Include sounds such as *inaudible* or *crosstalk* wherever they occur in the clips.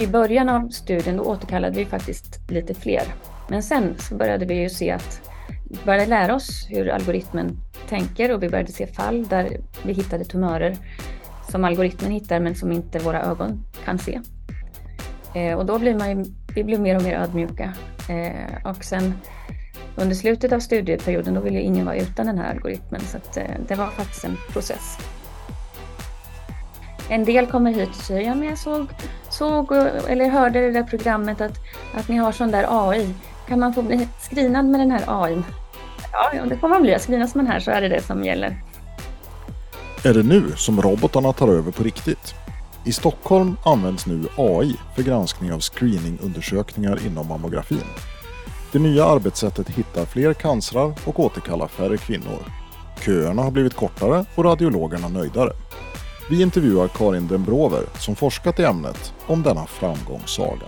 I början av studien då återkallade vi faktiskt lite fler. Men sen så började vi ju se att vi började lära oss hur algoritmen tänker och vi började se fall där vi hittade tumörer som algoritmen hittar men som inte våra ögon kan se. Eh, och då blir man ju, vi blev mer och mer ödmjuka. Eh, och sen under slutet av studieperioden då ville ingen vara utan den här algoritmen så att, eh, det var faktiskt en process. En del kommer hit och säger, ja men jag såg, såg eller hörde det där programmet att, att ni har sån där AI. Kan man få bli screenad med den här AI? Ja, det får man bli. Screenas man här så är det det som gäller. Är det nu som robotarna tar över på riktigt? I Stockholm används nu AI för granskning av screeningundersökningar inom mammografin. Det nya arbetssättet hittar fler cancrar och återkallar färre kvinnor. Köerna har blivit kortare och radiologerna nöjdare. Vi intervjuar Karin Denbrover som forskat i ämnet om denna framgångssaga.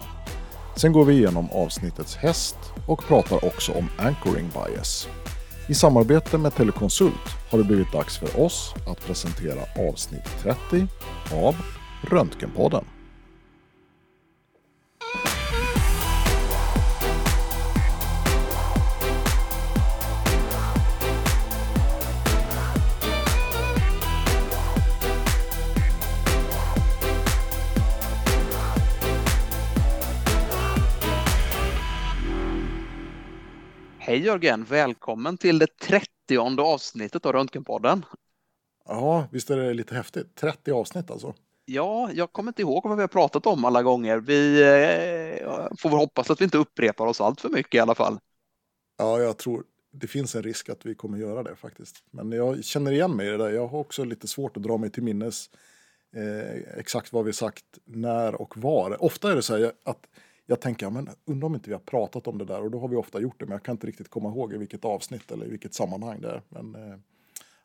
Sen går vi igenom avsnittets häst och pratar också om anchoring bias. I samarbete med Telekonsult har det blivit dags för oss att presentera avsnitt 30 av Röntgenpodden. Hej Jörgen, välkommen till det 30 avsnittet av Röntgenpodden. Ja, visst är det lite häftigt? 30 avsnitt alltså. Ja, jag kommer inte ihåg vad vi har pratat om alla gånger. Vi eh, får väl hoppas att vi inte upprepar oss allt för mycket i alla fall. Ja, jag tror det finns en risk att vi kommer göra det faktiskt. Men jag känner igen mig i det där. Jag har också lite svårt att dra mig till minnes eh, exakt vad vi sagt när och var. Ofta är det så här att jag tänker, men undrar om inte vi har pratat om det där och då har vi ofta gjort det, men jag kan inte riktigt komma ihåg i vilket avsnitt eller i vilket sammanhang det är. Men eh,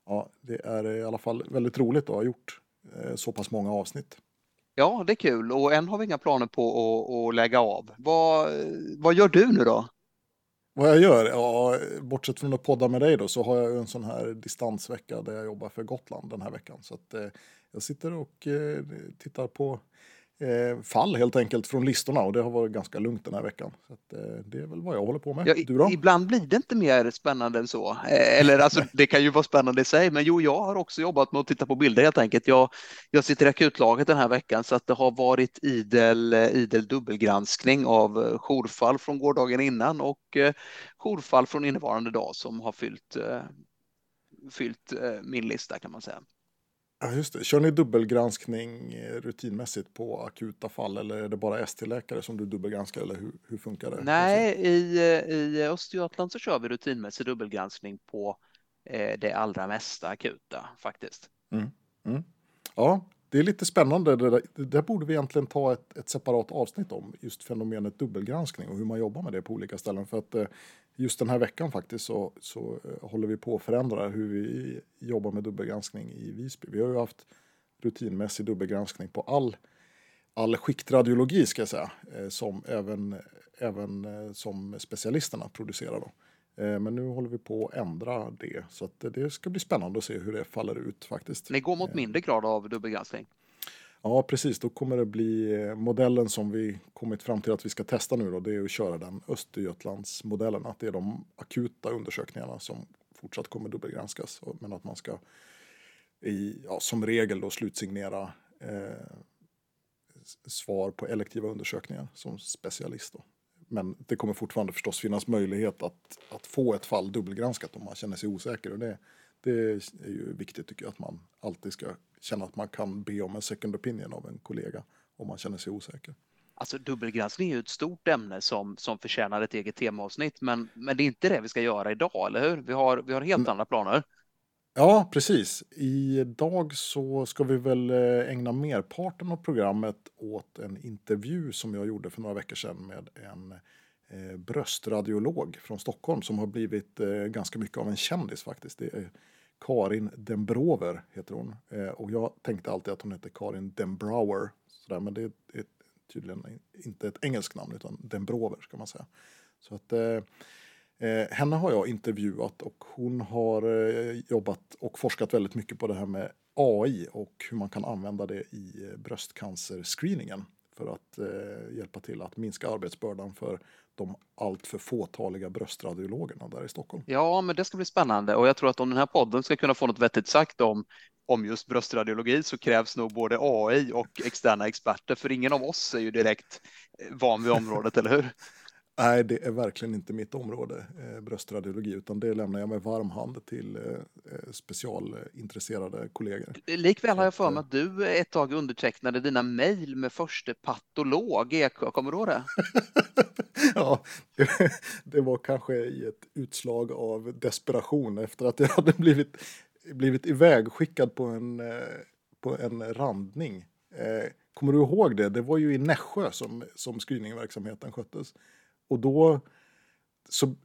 ja, det är i alla fall väldigt roligt att ha gjort eh, så pass många avsnitt. Ja, det är kul och än har vi inga planer på att, att lägga av. Vad, vad gör du nu då? Vad jag gör? Ja, bortsett från att podda med dig då så har jag en sån här distansvecka där jag jobbar för Gotland den här veckan. Så att, eh, jag sitter och eh, tittar på eh, fall helt enkelt från listorna och det har varit ganska lugnt den här veckan. Så att, eh, det är väl vad jag håller på med. Ja, du då? Ibland blir det inte mer spännande än så. Eh, eller alltså, det kan ju vara spännande i sig, men jo, jag har också jobbat med att titta på bilder helt enkelt. Jag, jag sitter i akutlaget den här veckan så att det har varit idel, idel dubbelgranskning av eh, jourfall från gårdagen innan och eh, jourfall från innevarande dag som har fyllt, eh, fyllt eh, min lista kan man säga. Ja, just det. Kör ni dubbelgranskning eh, rutinmässigt på akuta fall eller är det bara ST-läkare som du dubbelgranskar eller hur, hur funkar det? Nej, i, i Östergötland så kör vi rutinmässig dubbelgranskning på eh, det allra mesta akuta faktiskt. Mm. Mm. Ja, det är lite spännande. Det där, det där borde vi egentligen ta ett, ett, separat avsnitt om, just fenomenet dubbelgranskning och hur man jobbar med det på olika ställen. För att eh, just den här veckan faktiskt så, så eh, håller vi på att förändra hur vi jobbar med dubbelgranskning i Visby. Vi har ju haft rutinmässig dubbelgranskning på all, all skiktradiologi ska jag säga, eh, som även, även som specialisterna producerar. Då. Men nu håller vi på att ändra det så att det ska bli spännande att se hur det faller ut faktiskt. Ni går mot mindre grad av dubbelgranskning? Ja, precis. Då kommer det bli eh, modellen som vi kommit fram till att vi ska testa nu då. Det är att köra den Östergötlandsmodellen. Att det är de akuta undersökningarna som fortsatt kommer dubbelgranskas. Men att man ska i, ja, som regel då slutsignera eh, svar på elektiva undersökningar som specialist. Då. Men det kommer fortfarande förstås finnas möjlighet att, att få ett fall dubbelgranskat om man känner sig osäker. Och det, det är ju viktigt tycker jag att man alltid ska känna att man kan be om en second opinion av en kollega om man känner sig osäker. Alltså dubbelgranskning är ju ett stort ämne som, som förtjänar ett eget temaavsnitt, men, men det är inte det vi ska göra idag, eller hur? Vi har, vi har helt mm. andra planer. Ja, precis. Idag så ska vi väl eh, ägna merparten av programmet åt en intervju som jag gjorde för några veckor sedan med en eh, bröstradiolog från Stockholm som har blivit eh, ganska mycket av en kändis faktiskt. Det är Karin Denbrover heter hon. Eh, och jag tänkte alltid att hon hette Karin Denbrower. Sådär, men det är, tydligen inte ett engelskt namn utan Denbrover ska man säga. Så att, eh, eh, henne har jag intervjuat och hon har eh, jobbat och forskat väldigt mycket på det här med AI och hur man kan använda det i eh, bröstcancerscreeningen för att eh, hjälpa till att minska arbetsbördan för de alltför fåtaliga bröstradiologerna där i Stockholm. Ja, men det ska bli spännande och jag tror att om den här podden ska kunna få något vettigt sagt om, om just bröstradiologi så krävs nog både AI och externa experter, för ingen av oss är ju direkt eh, van vid området, eller hur? Nej, det är verkligen inte mitt område, eh, bröstradiologi, utan det lämnar jag med varm hand till eh, eh specialintresserade kollegor. Likväl har jag för mig att du ett tag undertecknade dina mejl med första patolog. Kommer du ihåg det? *laughs* ja, det, *laughs* det, var kanske i ett utslag av desperation efter att jag hade blivit, blivit ivägskickad på en, eh, på en randning. Eh, kommer du ihåg det? Det var ju i Nässjö som, som screeningverksamheten sköttes. Och då, så,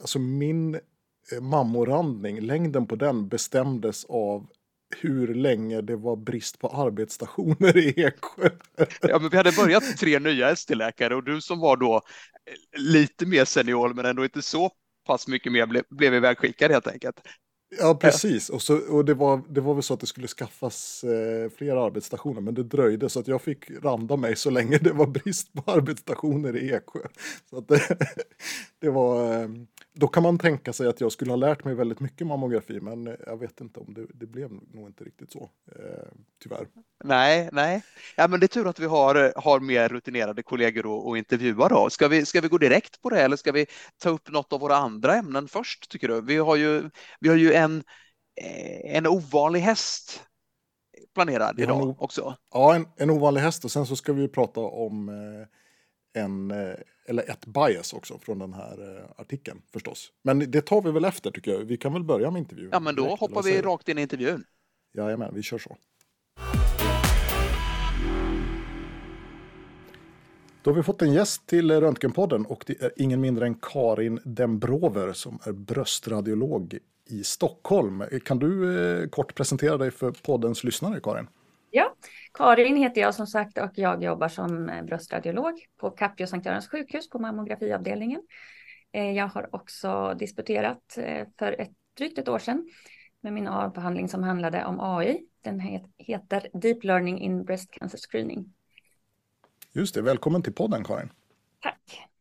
alltså min eh, mammorandning, längden på den bestämdes av hur länge det var brist på arbetsstationer i Eksjö. Ja, men vi hade börjat tre nya ST-läkare och du som var då eh, lite mer senior men ändå inte så pass mycket mer blev, blev ivägskickad helt enkelt. Ja, precis. Och, så, och det, var, det var väl så att det skulle skaffas eh, fler arbetsstationer, men det dröjde så att jag fick randa mig så länge det var brist på arbetsstationer i Eksjö. Så att det, *laughs* var, eh, då kan man tänka sig att jag skulle ha lärt mig väldigt mycket mammografi, men eh, jag vet inte om det, det blev nog inte riktigt så, eh, tyvärr. Nej, nej. Ja, men det är tur att vi har, har mer rutinerade kollegor att intervjua då. Ska vi, ska vi gå direkt på det eller ska vi ta upp något av våra andra ämnen först tycker du? Vi har ju, vi har ju en, eh, en ovanlig häst planerad idag en, också. Ja, en, en ovanlig häst och sen så ska vi prata om eh, en, eh, eller ett bias också från den här artikeln förstås. Men det tar vi väl efter tycker jag. Vi kan väl börja med intervjun. Ja, men då direkt, hoppar vi rakt in i intervjun. Jajamän, vi kör så. Då har vi fått en gäst till Röntgenpodden och det är ingen mindre än Karin Dembrover som är bröstradiolog i Stockholm. Kan du eh, kort presentera dig för poddens lyssnare, Karin? Ja, Karin heter jag som sagt och jag jobbar som eh, bröstradiolog på Capio Sankt Görans sjukhus på mammografiavdelningen. Eh, jag har också disputerat för ett, drygt ett år sedan med min avhandling som handlade om AI. Den heter Deep Learning in Breast Cancer Screening. Just det, välkommen till podden Karin. Tack.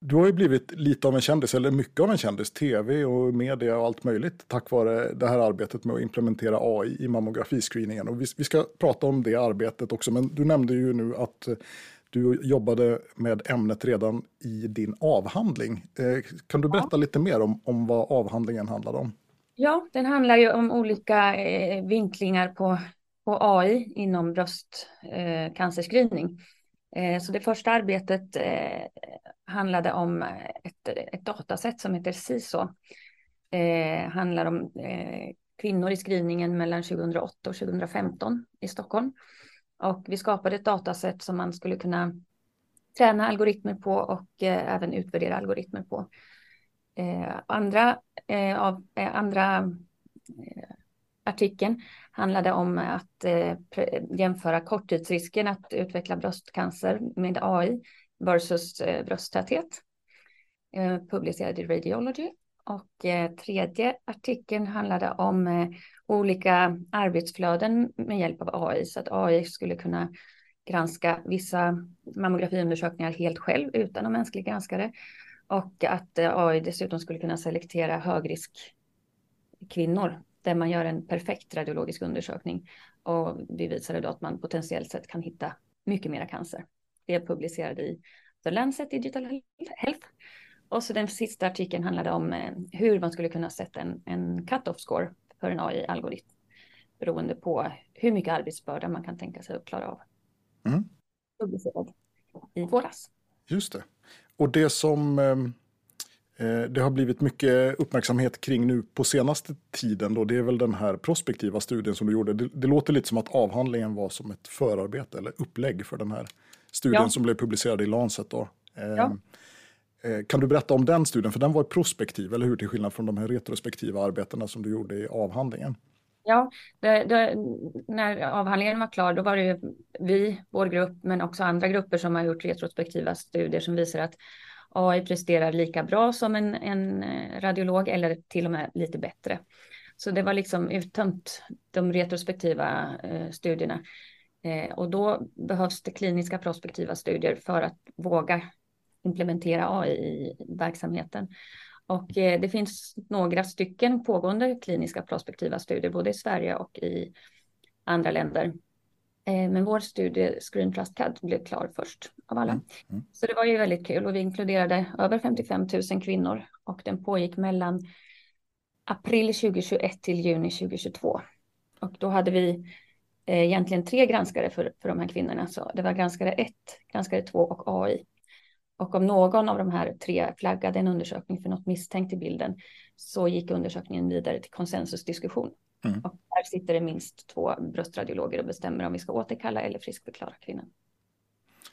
Du har ju blivit lite av en kändis, eller mycket av en kändis, tv och media och allt möjligt tack vare det här arbetet med att implementera AI i mammografiscreeningen. Och vi, vi ska prata om det arbetet också, men du nämnde ju nu att eh, du jobbade med ämnet redan i din avhandling. Eh, kan du berätta lite mer om, om vad avhandlingen handlade om? Ja, den handlar ju om olika eh, vinklingar på, på AI inom bröstcancerscreening. Eh, Eh, så det första arbetet eh, handlade om eh, ett, ett datasätt som heter CISO. Det handlar om kvinnor i skrivningen mellan 2008 och 2015 i Stockholm. Och vi skapade ett datasätt som man skulle kunna träna algoritmer på och även utvärdera algoritmer på. andra av andra artikeln handlade om att eh, jämföra korttidsrisken att utveckla bröstcancer med AI versus eh, brösttäthet. Eh, publicerad i Radiology. Och eh, tredje artikeln handlade om eh, olika arbetsflöden med hjälp av AI. Så att AI skulle kunna granska vissa mammografiundersökningar helt själv utan en mänsklig granskare. Och att eh, AI dessutom skulle kunna selektera högrisk kvinnor där man gör en perfekt radiologisk undersökning och vi visade då att man potentiellt sett kan hitta mycket mera cancer. Det är publicerat i The Lancet Digital Health. Och så den sista artikeln handlade om eh, hur man skulle kunna sätta en, en cut-off score för en AI-algoritm beroende på hur mycket arbetsbörda man kan tänka sig att klara av. Mm. Publicerad i våras. Just det. Och det som ehm, Eh, det har blivit mycket uppmärksamhet kring nu på senaste tiden. Då. Det är väl den här prospektiva studien som du gjorde. Det, det låter lite som att avhandlingen var som ett förarbete eller upplägg för den här studien ja. som blev publicerad i Lancet. Då. Eh, ja. Eh, kan du berätta om den studien? För den var prospektiv, eller hur? Till skillnad från de här retrospektiva arbetena som du gjorde i avhandlingen. Ja, det, det, när avhandlingen var klar, då var det vi, vår grupp, men också andra grupper som har gjort retrospektiva studier som visar att AI presterar lika bra som en, en eh, radiolog eller till och med lite bättre. Så det var liksom uttömt de retrospektiva eh, studierna. Eh, och då behövs det kliniska prospektiva studier för att våga implementera AI i verksamheten. Och eh, det finns några stycken pågående kliniska prospektiva studier både i Sverige och i andra länder. Eh, men vår studie Screen Trust CAD blev klar först av alla. Mm. Mm. Så det var ju väldigt kul och vi inkluderade över 55 000 kvinnor och den pågick mellan april 2021 till juni 2022. Och då hade vi eh, egentligen tre granskare för, för de här kvinnorna. Så det var granskare 1, granskare 2 och AI. Och om någon av de här tre flaggade en undersökning för något misstänkt i bilden så gick undersökningen vidare till konsensusdiskussion. Mm. Och här sitter det minst två bröstradiologer och bestämmer om vi ska återkalla eller friskförklara kvinnan.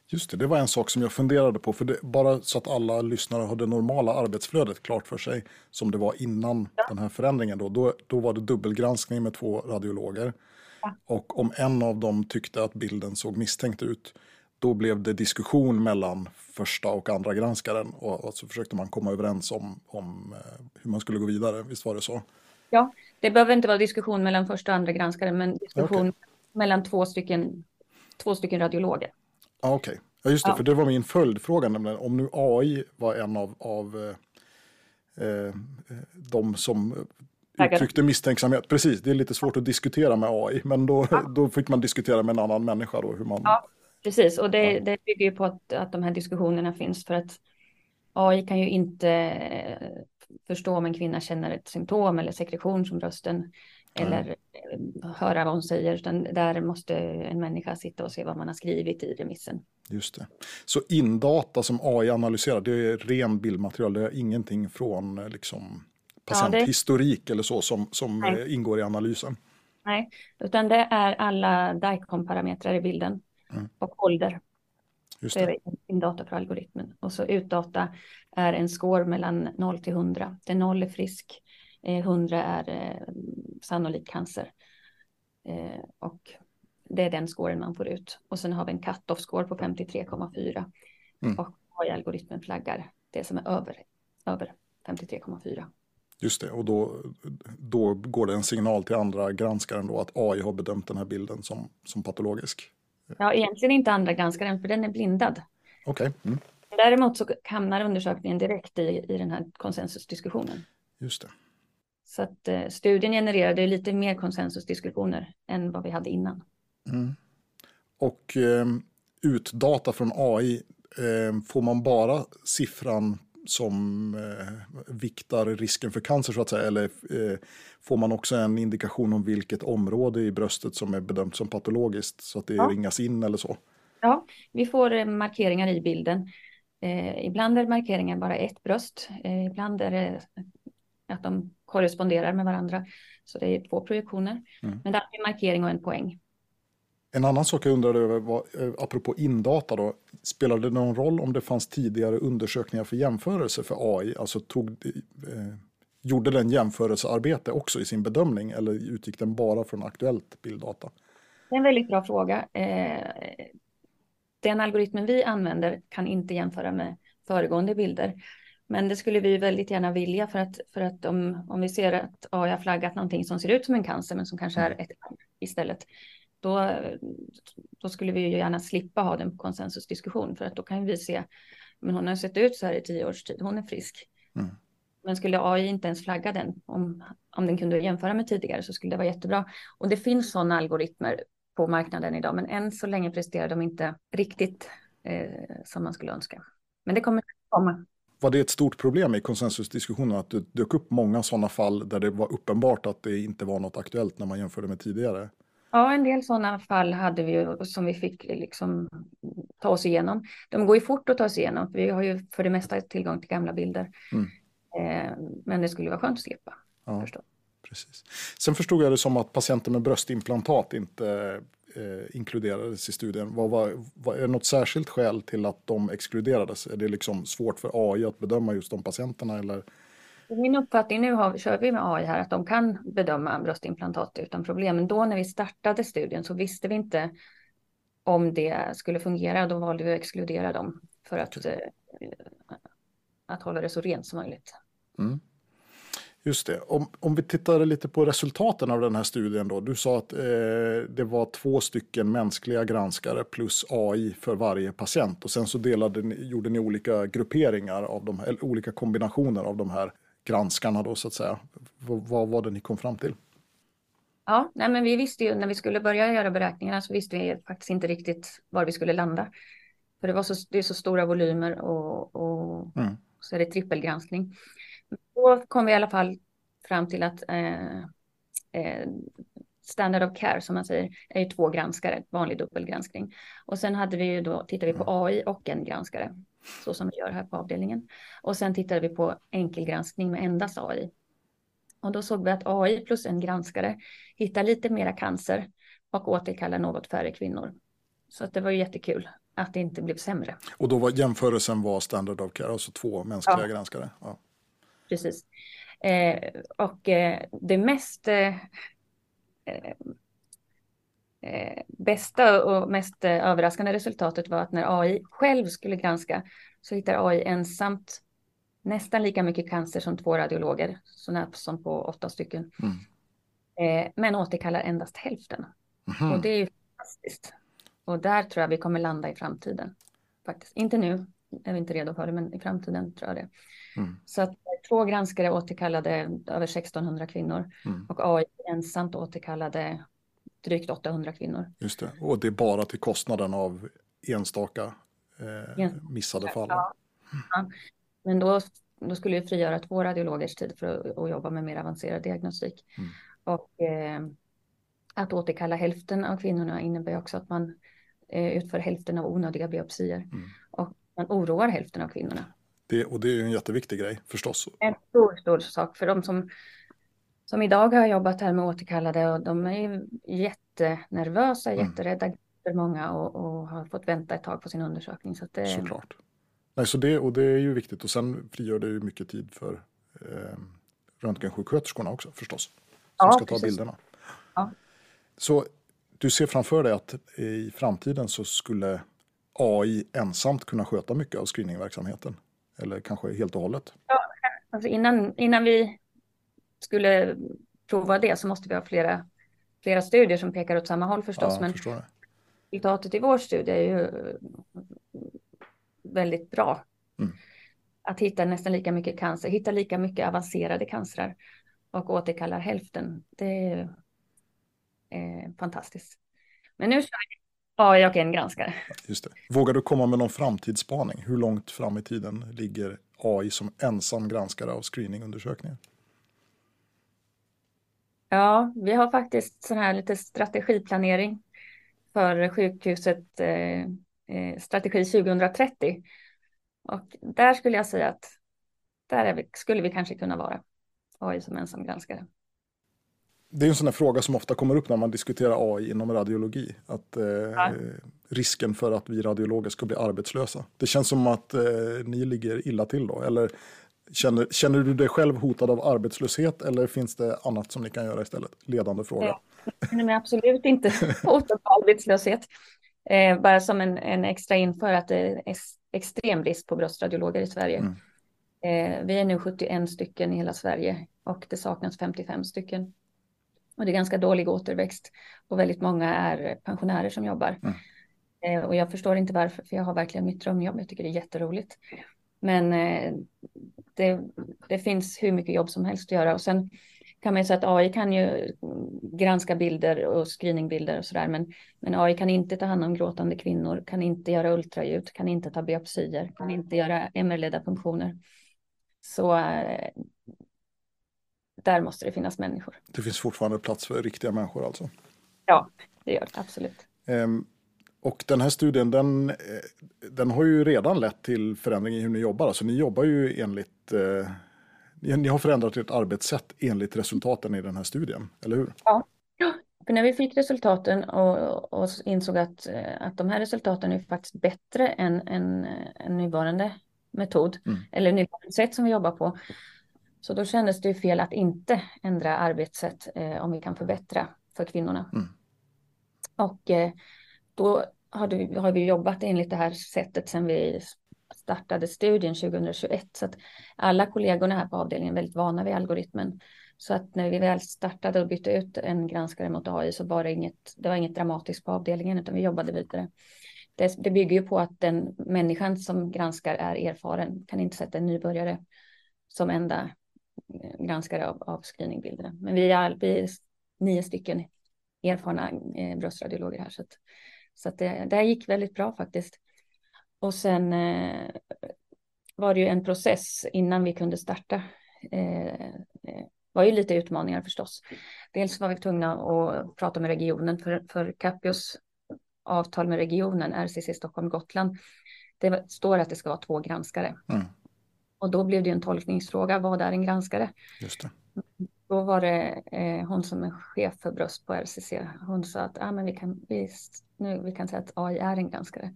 Just det, det var en sak som jag funderade på, för det, bara så att alla lyssnare har det normala arbetsflödet klart för sig, som det var innan ja. den här förändringen, då, då, då var det dubbelgranskning med två radiologer. Ja. Och om en av dem tyckte att bilden såg misstänkt ut, då blev det diskussion mellan första och andra granskaren och, och så försökte man komma överens om, om eh, hur man skulle gå vidare. Visst var det så? Ja, det behöver inte vara diskussion mellan första och andra granskaren, men diskussion okay. mellan två stycken, två stycken radiologer. Ah, Okej, okay. ja, just det, ja. för det var min följdfråga, nämligen om nu AI var en av, av eh, eh de som uttryckte misstänksamhet. Precis, det är lite svårt att diskutera med AI, men då, ja. då fick man diskutera med en annan människa. Då, hur man... Ja, precis, och det, det bygger ju på att, att de här diskussionerna finns för att AI kan ju inte förstå om en kvinna känner ett symptom eller sekretion från brösten eller mm. höra vad hon säger, utan där måste en människa sitta och se vad man har skrivit i remissen. Just det. Så indata som AI analyserar, det är ren bildmaterial, det är ingenting från eh, liksom, patienthistorik ja, det... eller så som, som ingår i analysen? Nej, utan det är alla DICOM-parametrar i bilden mm. och ålder. Just det. det är indata för algoritmen. Och så utdata är en score mellan 0 till 100. Där 0 är frisk, 100 eh, är eh, sannolik cancer. Eh, och det är den scoren man får ut. Och sen har vi en cut-off score på 53,4. Mm. Och AI-algoritmen flaggar det som är över, över 53,4. Just det, och då, då går det en signal till andra granskaren då att AI har bedömt den här bilden som, som patologisk. Ja, egentligen inte andra granskaren för den är blindad. Okej. Okay. Mm. Däremot så hamnar undersökningen direkt i, i den här konsensusdiskussionen. Just det. Så att eh, studien genererade lite mer konsensusdiskussioner än vad vi hade innan. Mm. Och eh, utdata från AI, eh, får man bara siffran som eh, viktar risken för cancer så att säga? Eller eh, får man också en indikation om vilket område i bröstet som är bedömt som patologiskt så att det ja. ringas in eller så? Ja, vi får eh, markeringar i bilden. Eh, ibland är markeringen bara ett bröst, eh, ibland är det att de korresponderar med varandra. Så det är två projektioner. Mm. Men det är markering och en poäng. En annan sak jag undrade över var, eh, apropå indata då, spelade det någon roll om det fanns tidigare undersökningar för jämförelse för AI? Alltså tog, eh, gjorde den jämförelsearbete också i sin bedömning eller utgick den bara från aktuellt bilddata? Det är en väldigt bra fråga. Eh, den algoritmen vi använder kan inte jämföra med föregående bilder. Men det skulle vi väldigt gärna vilja för att, för att om, om vi ser att AI har flaggat någonting som ser ut som en cancer men som kanske är mm. ett istället då, då skulle vi ju gärna slippa ha den konsensusdiskussion för att då kan vi se, men hon har sett ut så här i tio års tid, hon är frisk. Mm. Men skulle AI inte ens flagga den, om, om den kunde jämföra med tidigare så skulle det vara jättebra. Och det finns sådana algoritmer på marknaden idag, men än så länge presterar de inte riktigt eh, som man skulle önska. Men det kommer komma. Var det ett stort problem i konsensusdiskussionen att det dök upp många sådana fall där det var uppenbart att det inte var något aktuellt när man jämförde med tidigare? Ja, en del sådana fall hade vi ju som vi fick liksom ta oss igenom. De går ju fort att ta sig igenom, för vi har ju för det mesta tillgång till gamla bilder. Mm. Eh, men det skulle vara skönt att slippa. Ja. Precis. Sen förstod jag det som att patienter med bröstimplantat inte eh, inkluderades i studien. Vad var, var, är det något särskilt skäl till att de exkluderades? Är det liksom svårt för AI att bedöma just de patienterna? Eller? Min uppfattning nu har, kör vi med AI här att de kan bedöma bröstimplantat utan problem. Men då när vi startade studien så visste vi inte om det skulle fungera. Då valde vi att exkludera dem för att, eh, att hålla det så rent som möjligt. Mm. Just det. Om, om vi tittar lite på resultaten av den här studien då. Du sa att eh, det var två stycken mänskliga granskare plus AI för varje patient och sen så delade ni, gjorde ni olika grupperingar av de eller olika kombinationer av de här granskarna då så att säga. Vad var det ni kom fram till? Ja, nej men vi visste ju när vi skulle börja göra beräkningarna så visste vi faktiskt inte riktigt var vi skulle landa. För det, var så, det är så stora volymer och, och mm. så är det trippelgranskning. Då kom vi i alla fall fram till att eh, eh, standard of care som man säger är ju två granskare, vanlig dubbelgranskning. Och sen hade vi ju då, tittade vi på mm. AI och en granskare, så som vi gör här på avdelningen. Och sen tittade vi på enkelgranskning med endast AI. Och då såg vi att AI plus en granskare hittar lite mera cancer och återkallar något färre kvinnor. Så att det var ju jättekul att det inte blev sämre. Och då var jämförelsen var standard of care, alltså två mänskliga ja. granskare? Ja. Precis. Eh, och eh, det mest eh, eh bästa och mest eh, överraskande resultatet var att när AI själv skulle granska så hittar AI ensamt nästan lika mycket cancer som två radiologer, så när som på åtta stycken. Mm. Eh, men återkallar endast hälften. Mm. Och det är ju fantastiskt. Och där tror jag vi kommer landa i framtiden. Faktiskt. Inte nu, är vi inte redo för det, men i framtiden tror jag det. Mm. Så att två granskare återkallade över 1600 kvinnor mm. och AI ensamt återkallade drygt 800 kvinnor. Just det, och det är bara till kostnaden av enstaka eh, missade fall. Ja. Ja. Men då, då skulle vi frigöra två radiologers tid för att, att jobba med mer avancerad diagnostik. Mm. Och eh, att återkalla hälften av kvinnorna innebär också att man eh, utför hälften av onödiga biopsier. Mm. Och man oroar hälften av kvinnorna. Det, och det är ju en jätteviktig grej förstås. En stor, stor sak för de som, som idag har jobbat här med återkallade och de är jättenervösa, mm. jätterädda för många och, och, har fått vänta ett tag på sin undersökning. Så det, Såklart. Nej, så det, och det är ju viktigt och sen frigör det ju mycket tid för eh, röntgensjuksköterskorna också förstås. Som ja, ska ta precis. bilderna. Ja. Så du ser framför dig att i framtiden så skulle AI ensamt kunna sköta mycket av screeningverksamheten? Eller kanske helt och hållet? Ja, alltså innan, innan vi skulle prova det så måste vi ha flera, flera studier som pekar åt samma håll förstås. Ja, men resultatet i vår studie är ju väldigt bra. Mm. Att hitta nästan lika mycket cancer, hitta lika mycket avancerade cancrar och återkallar hälften. Det är eh, fantastiskt. Men nu kör vi AI och en granskare. Just det. Vågar du komma med någon framtidsspaning? Hur långt fram i tiden ligger AI som ensam granskare av screeningundersökningar? Ja, vi har faktiskt sån här lite strategiplanering för sjukhuset eh, eh, strategi 2030. Och där skulle jag säga att där vi, skulle vi kanske kunna vara AI som ensam granskare. Det är en sån här fråga som ofta kommer upp när man diskuterar AI inom radiologi. Att, eh, ja. Risken för att vi radiologer ska bli arbetslösa. Det känns som att eh, ni ligger illa till då. Eller känner, känner du dig själv hotad av arbetslöshet eller finns det annat som ni kan göra istället? Ledande fråga. Jag känner mig absolut inte *laughs* hotad av arbetslöshet. Eh, bara som en, en, extra inför att det är extrem brist på bröstradiologer i Sverige. Mm. Eh, vi är nu 71 stycken i hela Sverige och det saknas 55 stycken. Och det är ganska dålig återväxt och väldigt många är pensionärer som jobbar. Mm. Eh, och jag förstår inte varför, för jag har verkligen mitt drömjobb. Jag tycker det är jätteroligt. Men eh, det, det, finns hur mycket jobb som helst att göra och sen kan man ju säga att AI kan ju granska bilder och screeningbilder och sådär, men, men AI kan inte ta hand om gråtande kvinnor, kan inte göra ultraljud, kan inte ta biopsier, kan inte göra MR-ledda funktioner. Så äh, där måste det finnas människor. Det finns fortfarande plats för riktiga människor alltså? Ja, det gör det absolut. Um, och den här studien, den, eh, den har ju redan lett till förändring i hur ni jobbar. Alltså ni jobbar ju enligt eh, ni har förändrat ert arbetssätt enligt resultaten i den här studien, eller hur? Ja, för när vi fick resultaten och, och insåg att, att de här resultaten är faktiskt bättre än, än, än nuvarande metod, mm. eller nuvarande sätt som vi jobbar på. Så då kändes det ju fel att inte ändra arbetssätt eh, om vi kan förbättra för kvinnorna. Mm. Och eh, då har, du, har vi jobbat enligt det här sättet sedan vi startade studien 2021. Så att alla kollegorna här på avdelningen är väldigt vana vid algoritmen. Så att när vi väl startade och bytte ut en granskare mot AI så var det inget, det var inget dramatiskt på avdelningen utan vi jobbade vidare. Det, det bygger ju på att den människan som granskar är erfaren, kan inte sätta en nybörjare som enda eh, granskare av, av screeningbilderna. Men vi är, vi är nio stycken erfarna eh, bröstradiologer här. Så, att, så det, det här gick väldigt bra faktiskt. Och sen eh, var det ju en process innan vi kunde starta. Eh, eh var ju lite utmaningar förstås. Dels var vi tvungna att prata med regionen för, för Capios avtal med regionen, RCC Stockholm Gotland. Det står att det ska vara två granskare. Mm. Och då blev det en tolkningsfråga, vad är en granskare? Just det. Då var det eh, hon som är chef för bröst på RCC. Hon sa att ah, men vi, kan, vi, nu, vi kan säga att AI är en granskare.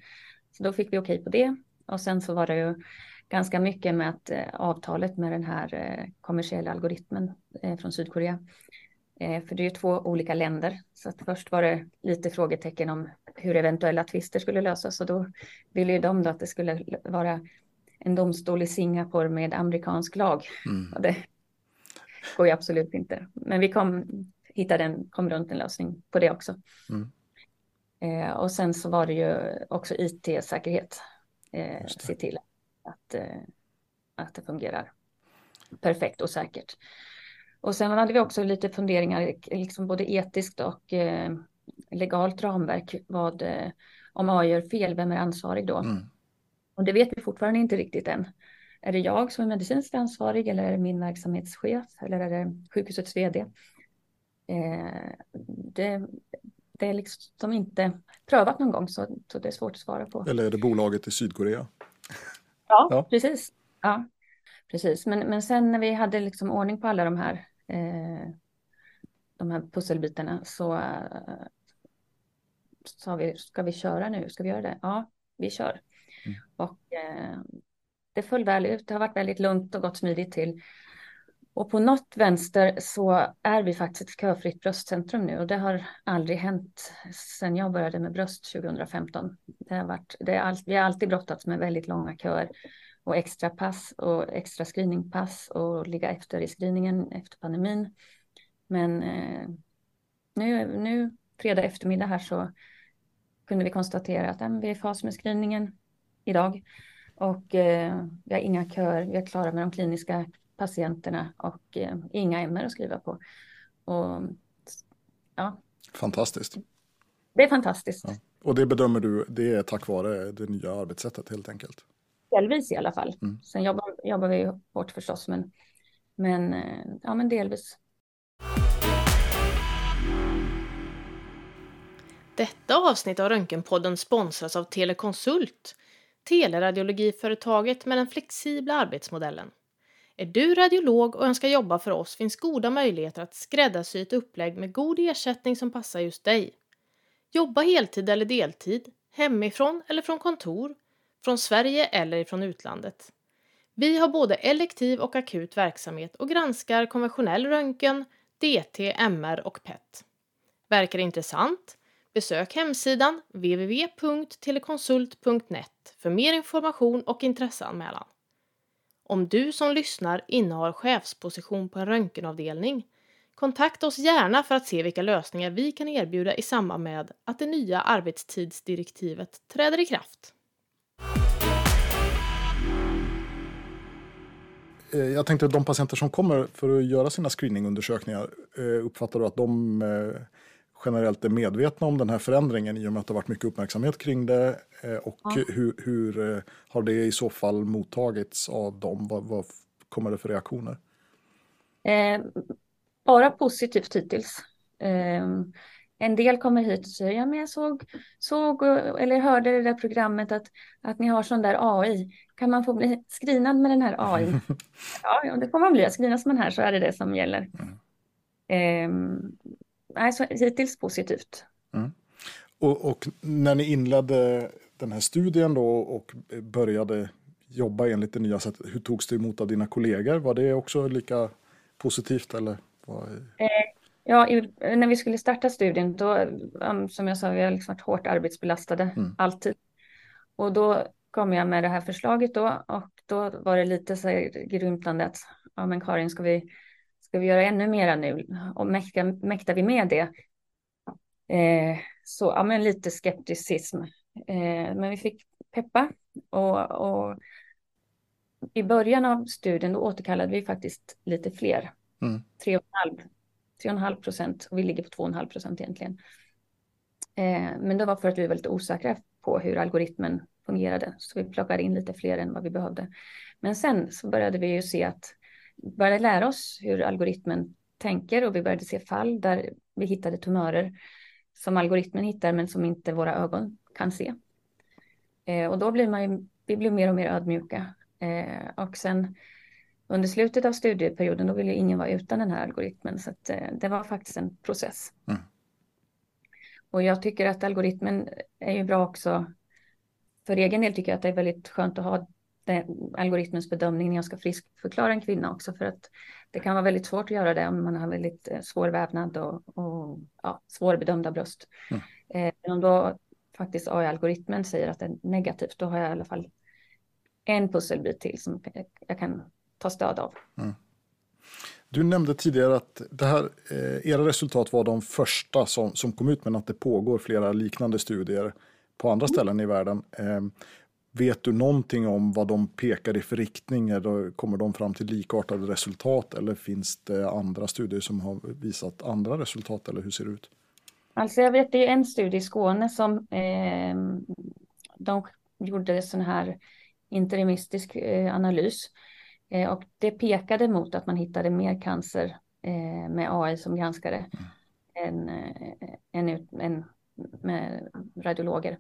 Så då fick vi okej på det. Och sen så var det ju ganska mycket med att eh, avtalet med den här eh, kommersiella algoritmen eh, från Sydkorea. Eh, för det är ju två olika länder. Så att först var det lite frågetecken om hur eventuella tvister skulle lösas. Och då ville ju de då att det skulle vara en domstol i Singapore med amerikansk lag. Mm. Och det går ju absolut inte. Men vi kom, hittade en, kom runt en lösning på det också. Mm. Eh, och sen så var det ju också IT-säkerhet. Eh, se till att, eh, att det fungerar perfekt och säkert. Och sen hade vi också lite funderingar, liksom både etiskt och eh, legalt ramverk. Vad, eh, om AI gör fel, vem är ansvarig då? Mm. Och det vet vi fortfarande inte riktigt än. Är det jag som är medicinskt ansvarig eller är det min verksamhetschef eller är det sjukhusets vd? Eh, det, det är liksom inte prövat någon gång så, så det är svårt att svara på. Eller är det bolaget i Sydkorea? Ja, *laughs* ja. precis. Ja, precis. Men, men sen när vi hade liksom ordning på alla de här, eh, de här pusselbitarna så eh, sa vi, ska vi köra nu? Ska vi göra det? Ja, vi kör. Mm. Och eh, det föll väl ut. Det har varit väldigt lugnt och gått smidigt till. Och på något vänster så är vi faktiskt ett köfritt bröstcentrum nu och det har aldrig hänt sedan jag började med bröst 2015. Det har varit, det är all, vi har alltid brottats med väldigt långa köer och extra pass och extra screeningpass och ligga efter i screeningen efter pandemin. Men eh, nu, nu fredag eftermiddag här så kunde vi konstatera att eh, vi är i fas med screeningen idag och eh, vi har inga köer. Vi är klara med de kliniska patienterna och eh, inga ämnen att skriva på. Och, ja. Fantastiskt. Det är fantastiskt. Ja. Och det bedömer du, det är tack vare det nya arbetssättet helt enkelt? Delvis i alla fall. Mm. Sen jobbar, jobbar vi hårt förstås, men, men, eh, ja, men delvis. Detta avsnitt av Röntgenpodden sponsras av Telekonsult, teleradiologiföretaget med den flexibla arbetsmodellen. Är du radiolog och önskar jobba för oss finns goda möjligheter att skräddarsy ett upplägg med god ersättning som passar just dig. Jobba heltid eller deltid, hemifrån eller från kontor, från Sverige eller från utlandet. Vi har både elektiv och akut verksamhet och granskar konventionell röntgen, DT, MR och PET. Verkar det intressant? Besök hemsidan www.telekonsult.net för mer information och intresseanmälan. Om du som lyssnar innehar chefsposition på en röntgenavdelning, kontakta oss gärna för att se vilka lösningar vi kan erbjuda i samband med att det nya arbetstidsdirektivet träder i kraft. Eh, jag tänkte att de patienter som kommer för att göra sina screeningundersökningar, eh, uppfattar du att de eh, generellt är medvetna om den här förändringen i och med att det har varit mycket uppmärksamhet kring det? Och ja. hur, hur, har det i så fall mottagits av dem? Vad, vad kommer det för reaktioner? Eh, bara positivt hittills. Eh, en del kommer hit och säger, ja men jag såg, såg eller hörde det där programmet att, att ni har sån där AI. Kan man få bli screenad med den här AI? *laughs* ja, ja, det får man bli. Screenas man här så är det det som gäller. Mm. Eh, alltså, hittills positivt. Mm. Och, och, när ni inledde den här studien då och började jobba enligt det nya sättet, hur togs det emot av dina kollegor? Var det också lika positivt eller? Var... Eh, Ja, i, när vi skulle starta studien, då, som jag sa, vi har liksom varit hårt arbetsbelastade, mm. alltid. Och då kom jag med det här förslaget då och då var det lite så här grymtande att ja men Karin ska vi, ska vi göra ännu mera nu och mäktar, mäktar vi med det? Eh, så ja men lite skepticism. Eh, men vi fick peppa och, och i början av studien då återkallade vi faktiskt lite fler. Mm. 3,5 procent och vi ligger på 2,5 procent egentligen. Eh, men det var för att vi var lite osäkra på hur algoritmen fungerade. Så vi plockade in lite fler än vad vi behövde. Men sen så började vi ju se att, började lära oss hur algoritmen tänker och vi började se fall där vi hittade tumörer som algoritmen hittar men som inte våra ögon kan se. Eh, och då blir man ju, vi blir mer och mer ödmjuka. Eh, och sen under slutet av studieperioden då ville ingen vara utan den här algoritmen så att, eh, det var faktiskt en process. Mm. Och jag tycker att algoritmen är ju bra också. För egen del tycker jag att det är väldigt skönt att ha den, algoritmens bedömning när jag ska friskförklara en kvinna också för att det kan vara väldigt svårt att göra det om man har väldigt eh, svår vävnad och, och ja, svårbedömda bröst. Mm. Eh, om då faktiskt AI-algoritmen säger att det är negativt, då har jag i alla fall en pusselbit till som jag kan ta stöd av. Mm. Du nämnde tidigare att det här, eh, era resultat var de första som, som kom ut men att det pågår flera liknande studier på andra mm. ställen i världen. Eh, vet du någonting om vad de pekar i för riktning? Eller kommer de fram till likartade resultat eller finns det andra studier som har visat andra resultat eller hur ser det ut? Alltså jag vet det är en studie i Skåne som eh, de gjorde sån här interimistisk eh, analys Eh, och det pekade mot att man hittade mer cancer eh, med AI som granskare mm. än, eh, än, än med radiologer.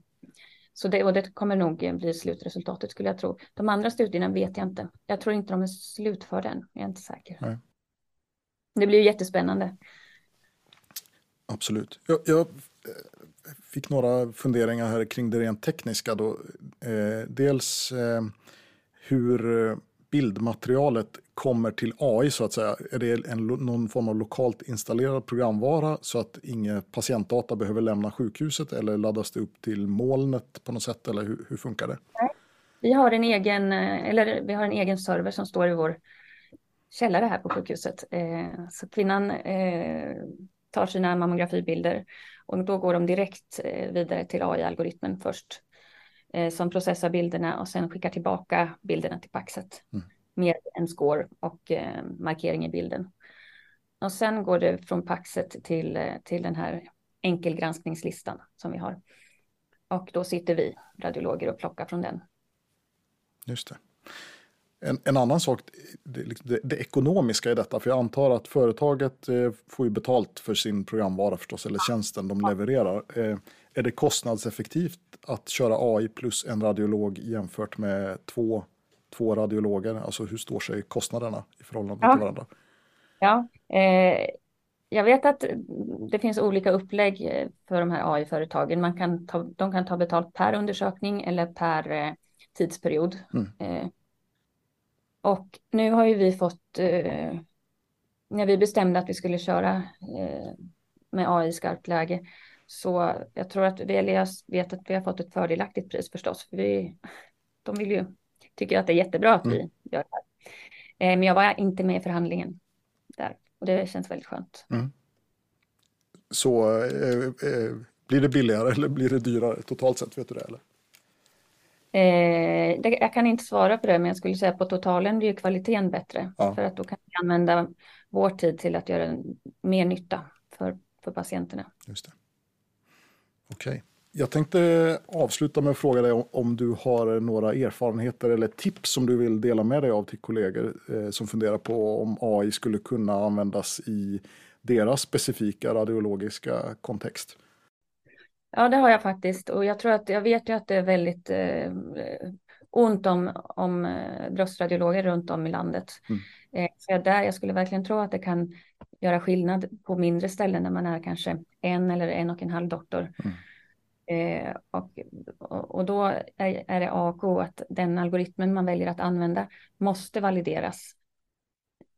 Så det, och det kommer nog bli slutresultatet skulle jag tro. De andra studierna vet jag inte. Jag tror inte de är slutförda än. Jag är inte säker. Nej. Det blir jättespännande. Absolut. Jag, jag, fick några funderingar här kring det rent tekniska. Då. Eh, dels eh, hur bildmaterialet kommer till AI så att säga? Är det en, någon form av lokalt installerad programvara så att inga patientdata behöver lämna sjukhuset eller laddas det upp till molnet på något sätt eller hur, hur funkar det? Vi har en egen, eh, eller vi har en egen server som står i vår källare här på sjukhuset. Eh, så kvinnan eh, tar sina mammografibilder och då går de direkt eh, vidare till AI-algoritmen först eh, som processar bilderna och sen skickar tillbaka bilderna till Paxet mm. med en score och eh, markering i bilden. Och sen går det från Paxet till, eh, till den här enkelgranskningslistan som vi har. Och då sitter vi radiologer och plockar från den. Just det. En, en annan sak, det, liksom det, det, ekonomiska i detta, för jag antar att företaget eh, får ju betalt för sin programvara förstås, eller tjänsten de levererar. Eh, är det kostnadseffektivt att köra AI plus en radiolog jämfört med två, två radiologer? Alltså hur står sig kostnaderna i förhållande ja. till varandra? Ja, eh, jag vet att det finns olika upplägg eh, för de här AI-företagen. Man kan ta, de kan ta betalt per undersökning eller per eh, tidsperiod. Mm. Eh, och nu har ju vi fått, eh, när vi bestämde att vi skulle köra eh, med AI i skarpt läge, så jag tror att jag vet att vi har fått ett fördelaktigt pris förstås. För vi, de vill ju, tycker att det är jättebra att mm. vi gör det här. Eh, men jag var inte med i förhandlingen där och det känns väldigt skönt. Mm. Så eh, eh, blir det billigare eller blir det dyrare totalt sett? Vet du det? Eller? Eh, det, jag kan inte svara på det, men jag skulle säga på totalen blir kvaliteten bättre. Ja. För att då kan vi använda vår tid till att göra mer nytta för, för patienterna. Just det. Okej. Okay. Jag tänkte avsluta med att fråga dig om, du har några erfarenheter eller tips som du vill dela med dig av till kollegor eh, som funderar på om AI skulle kunna användas i deras specifika radiologiska kontext. Ja, det har jag faktiskt och jag tror att jag vet ju att det är väldigt eh, ont om, om eh, bröstradiologer runt om i landet. Mm. Eh, så där, jag skulle verkligen tro att det kan göra skillnad på mindre ställen när man är kanske en eller en och en halv doktor. Mm. Eh, och, och då är, är det A och O att den algoritmen man väljer att använda måste valideras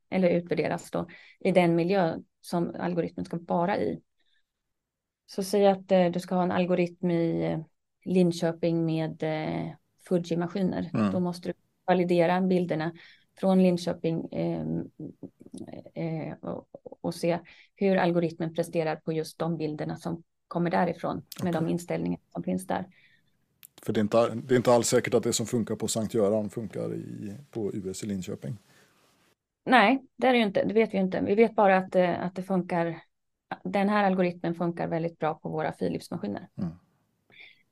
eller utvärderas då i den miljö som algoritmen ska vara i. Så säg att eh, du ska ha en algoritm i eh, Linköping med eh, Fuji-maskiner. Mm. Då måste du validera bilderna från Linköping eh, eh, och, och, se hur algoritmen presterar på just de bilderna som kommer därifrån med okay. de inställningar som finns där. För det är, inte, det är inte alls säkert att det som funkar på Sankt Göran funkar i, på US i Linköping. Nej, det är det ju inte. Det vet vi inte. Vi vet bara att, eh, att det funkar. Den här algoritmen funkar väldigt bra på våra Philips-maskiner. Mm.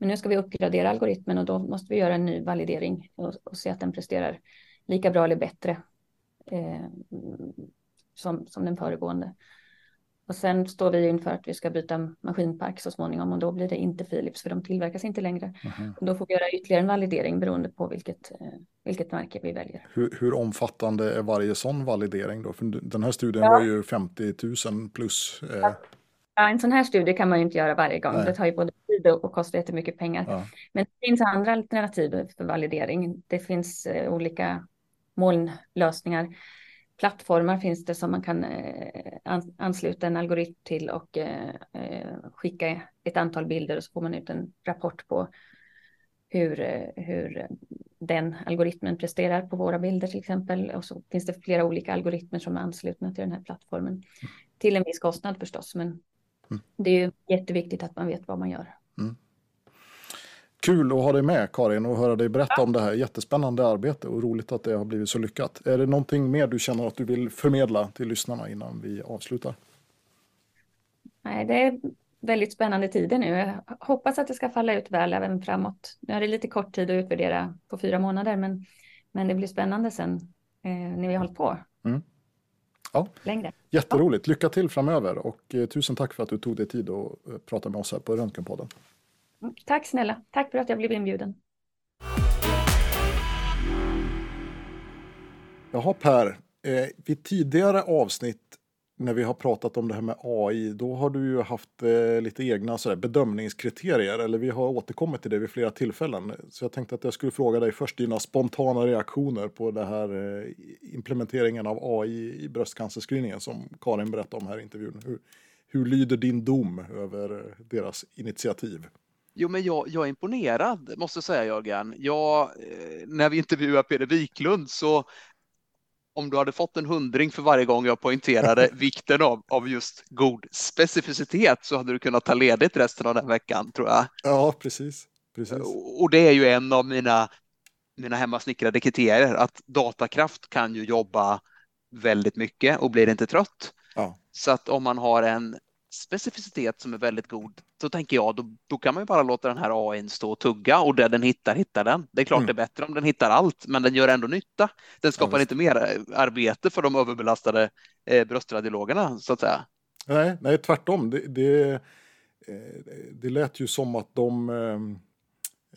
Men nu ska vi uppgradera algoritmen och då måste vi göra en ny validering och, och se att den presterar lika bra eller bättre eh, som, som den föregående. Och sen står vi inför att vi ska byta maskinpark så småningom och då blir det inte Philips för de tillverkas inte längre. Mm. Och då får vi göra ytterligare en validering beroende på vilket, eh, vilket märke vi väljer. Hur, hur, omfattande är varje sån validering då? För den här studien ja. var ju 50 000 plus. Eh... Ja, en sån här studie kan man ju inte göra varje gång. Nej. Det tar ju både tid och kostar jättemycket pengar. Ja. Men det finns andra alternativ för validering. Det finns eh, olika molnlösningar plattformar finns det som man kan eh, ansluta en algoritm till och eh, eh, skicka ett antal bilder och så får man ut en rapport på hur, hur den algoritmen presterar på våra bilder till exempel. Och så finns det flera olika algoritmer som är anslutna till den här plattformen. Mm. Till en viss kostnad förstås, men mm. det är ju jätteviktigt att man vet vad man gör. Mm. Kul att ha dig med Karin och höra dig berätta ja. om det här jättespännande arbete och roligt att det har blivit så lyckat. Är det någonting mer du känner att du vill förmedla till lyssnarna innan vi avslutar? Nej, det är väldigt spännande tider nu. Jag hoppas att det ska falla ut väl även framåt. Nu är det lite kort tid att utvärdera på fyra månader, men, men det blir spännande sen eh, när vi har hållit på. Mm. Ja. Längre. Jätteroligt. Lycka till framöver och eh, tusen tack för att du tog dig tid att eh, prata med oss här på Röntgenpodden. Tack snälla. Tack för att jag blev inbjuden. Jaha Per, eh, vid tidigare avsnitt när vi har pratat om det här med AI, då har du ju haft eh, lite egna sådär, bedömningskriterier, eller vi har återkommit till det vid flera tillfällen. Så jag tänkte att jag skulle fråga dig först dina spontana reaktioner på det här eh, implementeringen av AI i bröstcancerscreeningen som Karin berättade om här i intervjun. Hur, hur lyder din dom över deras initiativ? Jo, men jag, jag är imponerad, måste jag säga Jörgen. Jag, eh, när vi intervjuade Peder Wiklund så om du hade fått en hundring för varje gång jag poängterade *laughs* vikten av, av just god specificitet så hade du kunnat ta ledigt resten av den veckan, tror jag. Ja, precis. precis. Och det är ju en av mina, mina hemmasnickrade kriterier, att datakraft kan ju jobba väldigt mycket och blir inte trött. Ja. Så att om man har en specificitet som är väldigt god, så tänker jag då, då kan man ju bara låta den här AI stå och tugga och det den hittar, hittar den. Det är klart mm. det är bättre om den hittar allt, men den gör ändå nytta. Den skapar ja, inte mer eh, arbete för de överbelastade eh, bröstradiologerna, så att säga. Nej, nej tvärtom. Det, det, eh, det lät ju som att de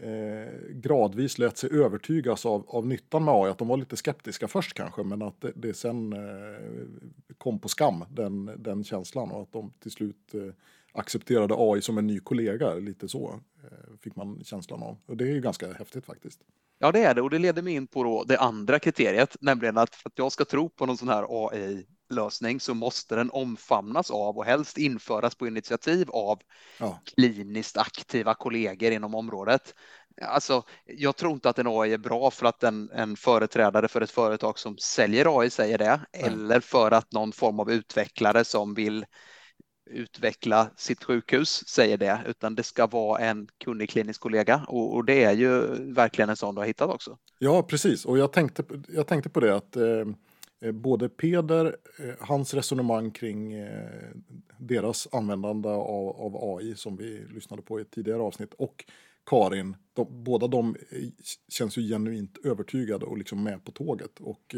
eh, gradvis lät sig övertygas av, av nyttan med AI. Att de var lite skeptiska först kanske, men att det, det sen eh, kom på skam, den, den känslan. Och att de till slut eh, accepterade AI som en ny kollega, lite så eh, fick man känslan av. Och det är ju ganska häftigt faktiskt. Ja, det är det och det leder mig in på det andra kriteriet, nämligen att för att jag ska tro på någon sån här AI lösning så måste den omfamnas av och helst införas på initiativ av ja. kliniskt aktiva kollegor inom området. Alltså, jag tror inte att en AI är bra för att en, en företrädare för ett företag som säljer AI säger det, Nej. eller för att någon form av utvecklare som vill utveckla sitt sjukhus säger det, utan det ska vara en kunnig klinisk kollega och, och det är ju verkligen en sån du har hittat också. Ja, precis, och jag tänkte, jag tänkte på det att Eh, Eh, både Peder, eh, hans resonemang kring eh, deras användande av, av, AI som vi lyssnade på i ett tidigare avsnitt och Karin, de, båda de känns ju genuint övertygade och liksom med på tåget. Och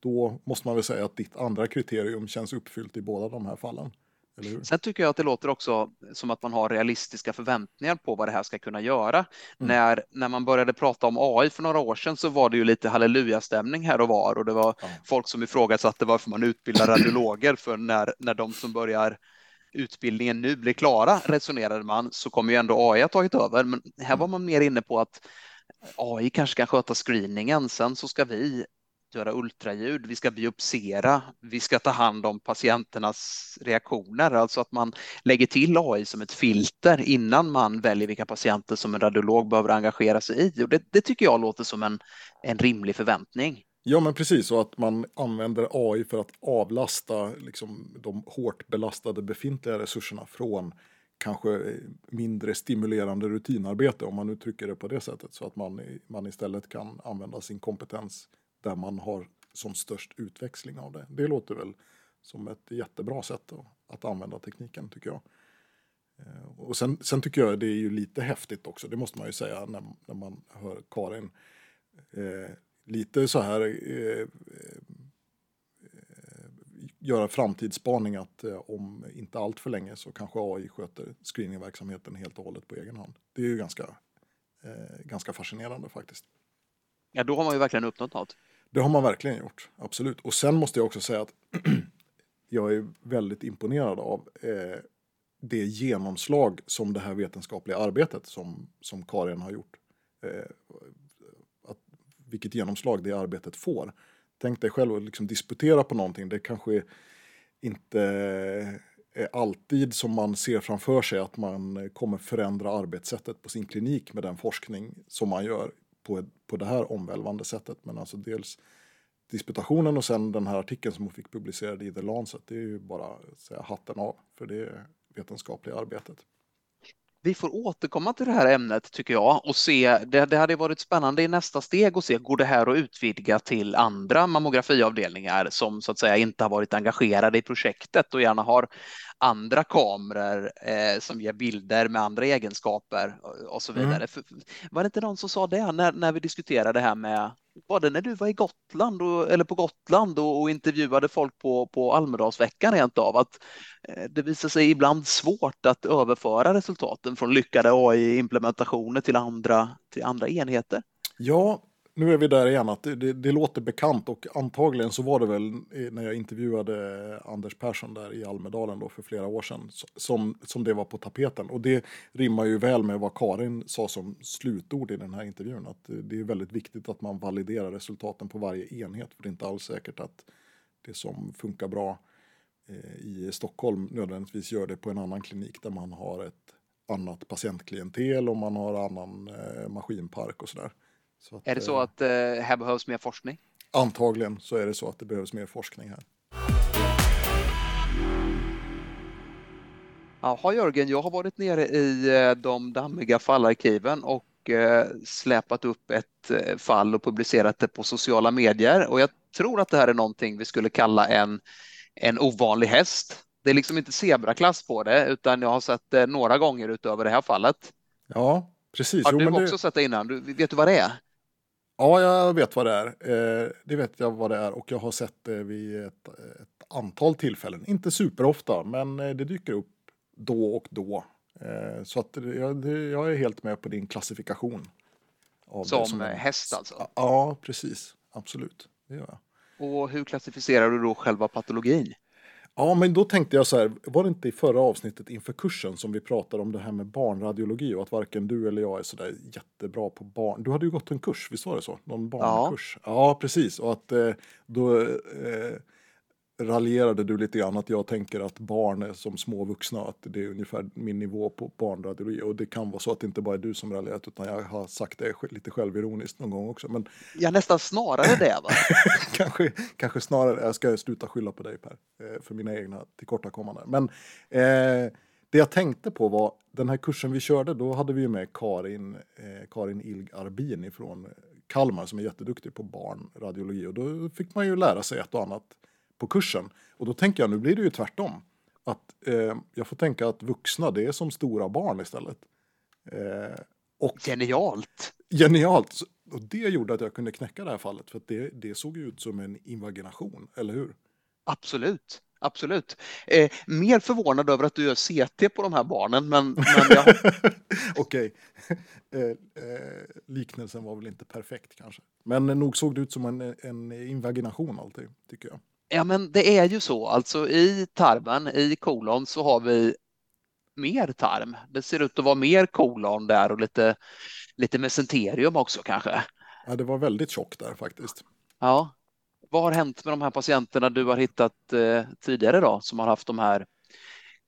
då måste man väl säga att ditt andra kriterium känns uppfyllt i båda de här fallen. Sen tycker jag att det låter också som att man har realistiska förväntningar på vad det här ska kunna göra. Mm. När, när man började prata om AI för några år sedan så var det ju lite hallelujastämning här och var och det var ja. folk som ifrågasatte varför man utbildar radiologer för när, när de som börjar utbildningen nu blir klara resonerade man så kommer ju ändå AI ha tagit över. Men här var man mer inne på att AI kanske kan sköta screeningen. Sen så ska vi göra ultraljud, vi ska biopsera, vi ska ta hand om patienternas reaktioner, alltså att man lägger till AI som ett filter innan man väljer vilka patienter som en radiolog behöver engagera sig i. Och det, det tycker jag låter som en, en rimlig förväntning. Ja, men precis. Och att man använder AI för att avlasta liksom, de hårt belastade befintliga resurserna från kanske eh, mindre stimulerande rutinarbete, om man uttrycker det på det sättet. Så att man, man istället kan använda sin kompetens där man har som störst utväxling av det. Det låter väl som ett jättebra sätt att, använda tekniken, tycker jag. Eh, och sen, sen, tycker jag det är ju lite häftigt också, det måste man ju säga när, när man hör Karin. Eh, lite så här eh, eh göra framtidsspaning att eh, om inte allt för länge så kanske AI sköter screeningverksamheten helt och hållet på egen hand. Det är ju ganska, eh, ganska fascinerande faktiskt. Ja, då har man ju verkligen uppnått något. Det har man verkligen gjort, absolut. Och sen måste jag också säga att *clears throat* jag är väldigt imponerad av eh, det genomslag som det här vetenskapliga arbetet som, som Karin har gjort. Eh, att, vilket genomslag det arbetet får. Tänk dig själv att liksom disputera på någonting. Det kanske inte är alltid som man ser framför sig att man kommer förändra arbetssättet på sin klinik med den forskning som man gör på, på det här omvälvande sättet. Men alltså dels disputationen och sen den här artikeln som hon fick publicerad i The Lancet. Det är ju bara att säga hatten av för det vetenskapliga arbetet vi får återkomma till det här ämnet tycker jag och se. Det, det hade varit spännande i nästa steg att se går det här att utvidga till andra mammografiavdelningar som så att säga inte har varit engagerade i projektet och gärna har andra kameror eh, som ger bilder med andra egenskaper och så vidare. Mm. Var det inte någon som sa det när, när vi diskuterade det här med var det när du var i Gotland och, eller på Gotland och, och intervjuade folk på, på Almedalsveckan rent av att eh, det visar sig ibland svårt att överföra resultaten från lyckade AI-implementationer till andra, till andra enheter? Ja, nu är vi där igen, att det, det, det, låter bekant och antagligen så var det väl när jag intervjuade Anders Persson där i Almedalen då för flera år sedan som, som det var på tapeten. Och det rimmar ju väl med vad Karin sa som slutord i den här intervjun, att det är väldigt viktigt att man validerar resultaten på varje enhet, för det är inte alls säkert att det som funkar bra eh, i Stockholm nödvändigtvis gör det på en annan klinik där man har ett annat patientklientel och man har annan eh, maskinpark och sådär. Att, är det så eh, att eh, här behövs mer forskning? Antagligen så är det så att det behövs mer forskning här. Jaha Jörgen, jag har varit nere i eh, de dammiga fallarkiven och eh, släpat upp ett fall och publicerat det på sociala medier. Och jag tror att det här är någonting vi skulle kalla en, en ovanlig häst. Det är liksom inte zebraklass på det, utan jag har sett det några gånger utöver det här fallet. Ja, precis. Har jo, du också det... sett det innan? Du, vet du vad det är? Ja, jag vet vad det är. Eh, det vet jag vad det är och jag har sett det vid ett, ett antal tillfällen. Inte superofta, men eh, det dyker upp då och då. Eh, så att jag, jag är helt med på din klassifikation. som, som häst alltså? Ja, precis. Absolut. Det gör jag. Och hur klassificerar du då själva patologin? Ja, men då tänkte jag så här, var det inte i förra avsnittet inför kursen som vi pratade om det här med barnradiologi och att varken du eller jag är så där jättebra på barn. Du hade ju gått en kurs, visst var det så? Någon barnkurs? Ja, ja precis. Och att eh, då eh, raljerade du lite grann att jag tänker att barn är som små vuxna, att det är ungefär min nivå på barnradiologi. Och det kan vara så att det inte bara är du som raljerat, utan jag har sagt det lite självironiskt någon gång också. Men... Ja, nästan snarare det va? *laughs* kanske, kanske snarare, jag ska sluta skylla på dig Per, eh, för mina egna tillkortakommanden. Men eh, det jag tänkte på var, den här kursen vi körde, då hade vi med Karin, eh, Karin Ilg Arbin från Kalmar som är jätteduktig på barnradiologi. Och då fick man ju lära sig ett och annat på kursen. Och då tänker jag, nu blir det ju tvärtom. Att eh, jag får tänka att vuxna, det är som stora barn istället. Eh, och Genialt! Genialt! Och det gjorde att jag kunde knäcka det här fallet, för att det, det såg ut som en invagination, eller hur? Absolut. Absolut. Eh, mer förvånad över att du gör CT på de här barnen, men... men jag... *laughs* Okej. Eh, eh, liknelsen var väl inte perfekt kanske. Men nog såg det ut som en, en invagination alltid, tycker jag. Ja, men det är ju så. Alltså i tarmen, i kolon, så har vi mer tarm. Det ser ut att vara mer kolon där och lite, lite mesenterium också kanske. Ja, det var väldigt tjockt där faktiskt. Ja, vad har hänt med de här patienterna du har hittat eh, tidigare då som har haft de här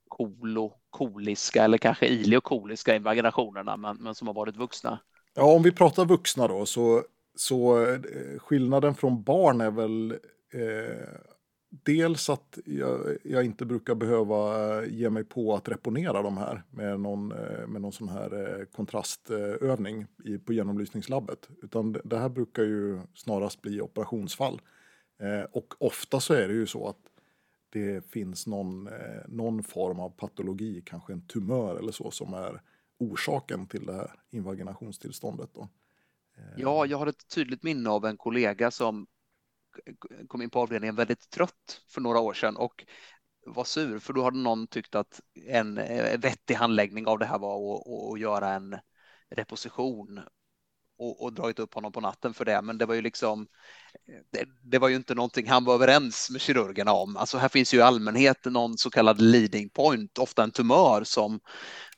kolokoliska eller kanske iliokoliska invaginationerna men, men som har varit vuxna? Ja, om vi pratar vuxna då så, så eh, skillnaden från barn är väl eh, dels att jag, jag, inte brukar behöva eh, ge mig på att reponera de här med någon, eh, med någon sån här eh, kontrastövning i, på genomlysningslabbet. Utan det här brukar ju snarast bli operationsfall. Och ofta så är det ju så att det finns någon, någon form av patologi, kanske en tumör eller så, som är orsaken till det här invaginationstillståndet. Då. Ja, jag har ett tydligt minne av en kollega som kom in på avdelningen väldigt trött för några år sedan och var sur för då hade någon tyckt att en eh, vettig handläggning av det här var att, att göra en reposition och, och dragit upp honom på natten för det. Men det var ju liksom, det, det, var ju inte någonting han var överens med kirurgerna om. Alltså här finns ju i allmänhet någon så kallad leading point, ofta en tumör som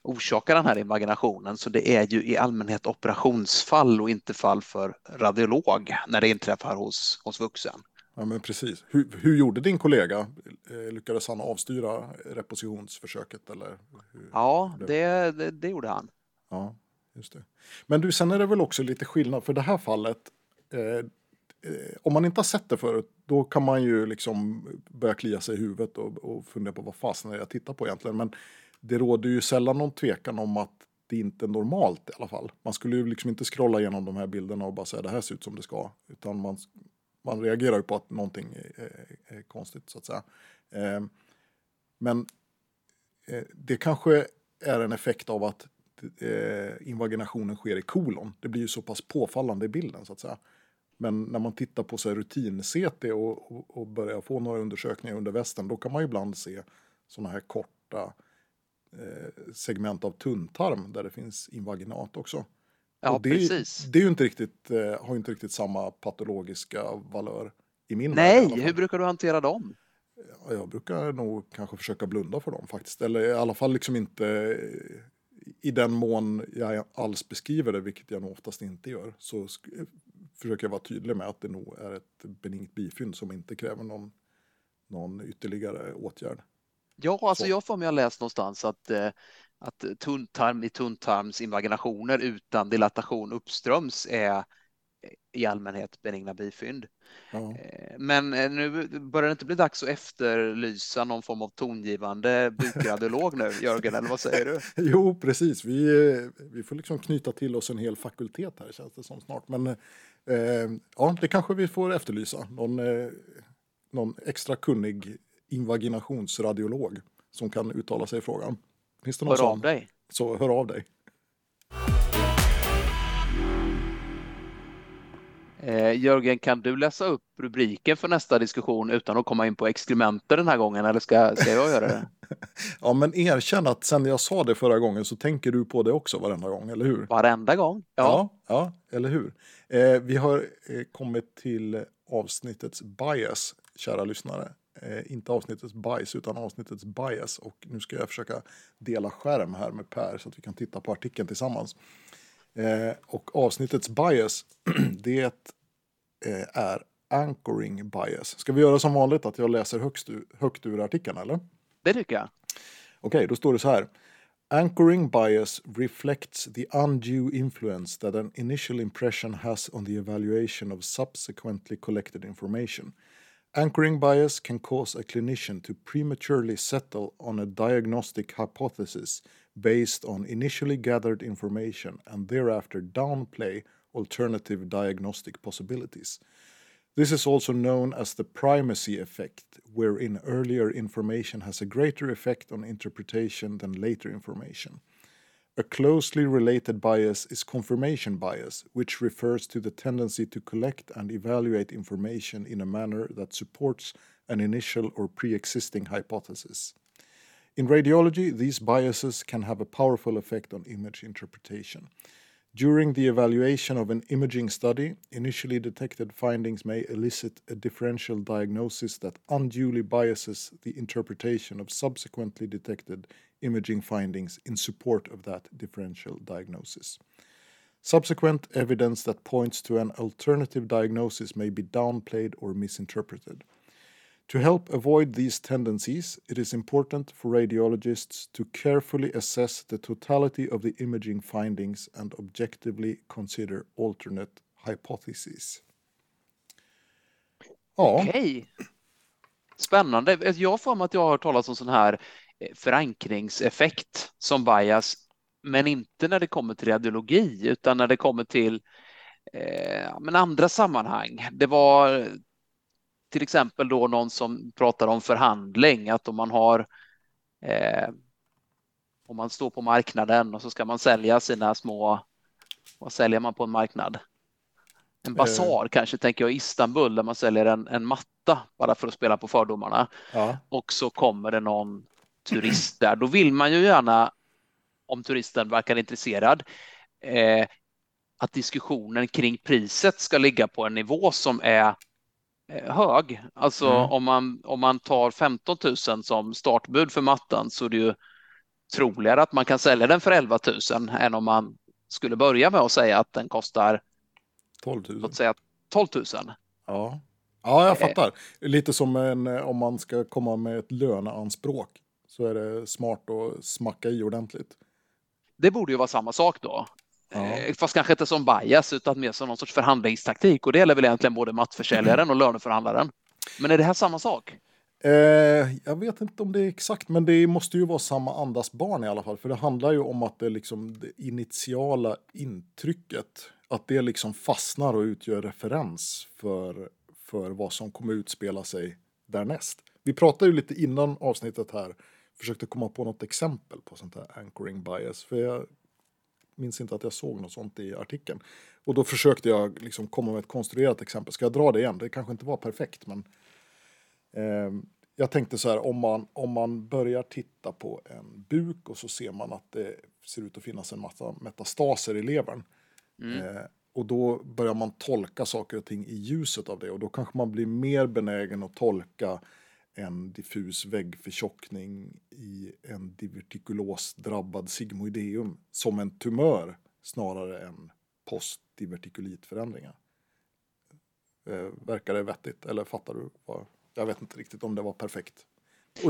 orsakar den här invaginationen. Så det är ju i allmänhet operationsfall och inte fall för radiolog när det inträffar hos, hos vuxen. Ja, men precis. Hur, hur gjorde din kollega? Eh, lyckades han avstyra repositionsförsöket? Eller hur, ja, det, det, det, gjorde han. Ja, just det. Men du, sen är det väl också lite skillnad, för det här fallet, eh, eh, om man inte har sett det förut, då kan man ju liksom börja klia sig i huvudet och, och fundera på vad fasen är jag tittar på egentligen. Men det råder ju sällan någon tvekan om att det inte är normalt i alla fall. Man skulle ju liksom inte scrolla igenom de här bilderna och bara säga det här ser ut som det ska. Utan man, man reagerar ju på att någonting är, är, är konstigt så att säga. Eh, men eh, det kanske är en effekt av att eh, invaginationen sker i kolon. Det blir ju så pass påfallande i bilden så att säga. Men när man tittar på rutin-CT och, och, och börjar få några undersökningar under västen då kan man ju ibland se sådana här korta Eh, segment av tunntarm där det finns invaginat också. Ja, det, precis. Det är ju inte riktigt, eh, har ju inte riktigt samma patologiska valör i min Nej, värld, hur brukar du hantera dem? Jag brukar nog kanske försöka blunda för dem faktiskt. Eller i alla fall liksom inte i den mån jag alls beskriver det, vilket jag nog oftast inte gör, så försöker jag vara tydlig med att det nog är ett benignt bifynd som inte kräver någon, någon ytterligare åtgärd. Ja, alltså jag får mig att läst någonstans att, eh, att tunntarm i tunntarmsinvaginationer utan dilatation uppströms är i allmänhet benigna bifynd. Ja. Eh, men eh, nu börjar det inte bli dags att efterlysa någon form av tongivande bukradiolog nu, *laughs* Jörgen, eller vad säger du? *laughs* Jo, precis. Vi, vi får liksom knyta till oss en hel fakultet här, känns det som snart. Men eh, ja, det kanske vi får efterlysa. Någon, eh, någon extra kunnig invaginationsradiolog som kan uttala sig i frågan. Finns det någon hör av dig. Så hör av dig. Eh, Jörgen, kan du läsa upp rubriken för nästa diskussion utan att komma in på exkrementer den här gången eller ska, ska jag göra det? *laughs* ja, men erkänn att sen jag sa det förra gången så tänker du på det också varenda gång, eller hur? Varenda gång, ja. Ja, ja eller hur? Eh, vi har eh, kommit till avsnittets bias, kära lyssnare. Eh, inte avsnittets bajs utan avsnittets bias. Och nu ska jag försöka dela skärm här med Per så att vi kan titta på artikeln tillsammans. Eh, och avsnittets bias, *clears throat* det eh, är anchoring bias. Ska vi göra som vanligt att jag läser högst, högt ur artikeln eller? Det tycker jag. Okej, okay, då står det så här. Anchoring bias reflects the undue influence that an initial impression has on the evaluation of subsequently collected information. Anchoring bias can cause a clinician to prematurely settle on a diagnostic hypothesis based on initially gathered information and thereafter downplay alternative diagnostic possibilities. This is also known as the primacy effect, wherein earlier information has a greater effect on interpretation than later information. A closely related bias is confirmation bias, which refers to the tendency to collect and evaluate information in a manner that supports an initial or pre existing hypothesis. In radiology, these biases can have a powerful effect on image interpretation. During the evaluation of an imaging study, initially detected findings may elicit a differential diagnosis that unduly biases the interpretation of subsequently detected imaging findings in support of that differential diagnosis. Subsequent evidence that points to an alternative diagnosis may be downplayed or misinterpreted. To help avoid these tendencies, it is important for radiologists to carefully assess the totality of the imaging findings and objectively consider alternate hypotheses. Ja. Okej. Okay. Spännande. Jag har för mig att jag har hört talas om sån här eh, förankringseffekt som bias, men inte när det kommer till radiologi utan när det kommer till eh, men andra sammanhang. Det var till exempel då någon som pratar om förhandling, att om man har eh, om man står på marknaden och så ska man sälja sina små, vad säljer man på en marknad? En basar uh. kanske, tänker jag, i Istanbul där man säljer en, en matta bara för att spela på fördomarna. Ja. Och så kommer det någon turist där. Då vill man ju gärna, om turisten verkar intresserad, eh, att diskussionen kring priset ska ligga på en nivå som är Eh, hög. Alltså mm. om, man, om man tar 15 000 som startbud för mattan så är det ju troligare att man kan sälja den för 11 000 än om man skulle börja med att säga att den kostar 12 000. Låt säga 12 000. Ja. ja, jag fattar. Lite som en, om man ska komma med ett löneanspråk så är det smart att smacka i ordentligt. Det borde ju vara samma sak då. Eh, fast kanske inte som bias utan mer som någon sorts förhandlingstaktik och det gäller väl egentligen både mattförsäljaren och löneförhandlaren. Men är det här samma sak? Eh, jag vet inte om det är exakt, men det måste ju vara samma andas barn i alla fall. För det handlar ju om att det, liksom, det initiala intrycket, att det liksom fastnar och utgör referens för, för vad som kommer utspela sig därnäst. Vi pratade ju lite innan avsnittet här, försökte komma på något exempel på sånt här anchoring bias. För jag minns inte att jag såg något sånt i artikeln. Och då försökte jag liksom komma med ett konstruerat exempel. Ska jag dra det igen? Det kanske inte var perfekt, men eh, jag tänkte så här, om man, om man börjar titta på en buk och så ser man att det ser ut att finnas en massa metastaser i levern. Mm. Eh, och då börjar man tolka saker och ting i ljuset av det och då kanske man blir mer benägen att tolka en diffus väggförtjockning i en divertikulosdrabbad sigmoideum som en tumör snarare än postdivertikulitförändringar. Eh, verkar det vettigt? Eller fattar du? Vad? Jag vet inte riktigt om det var perfekt.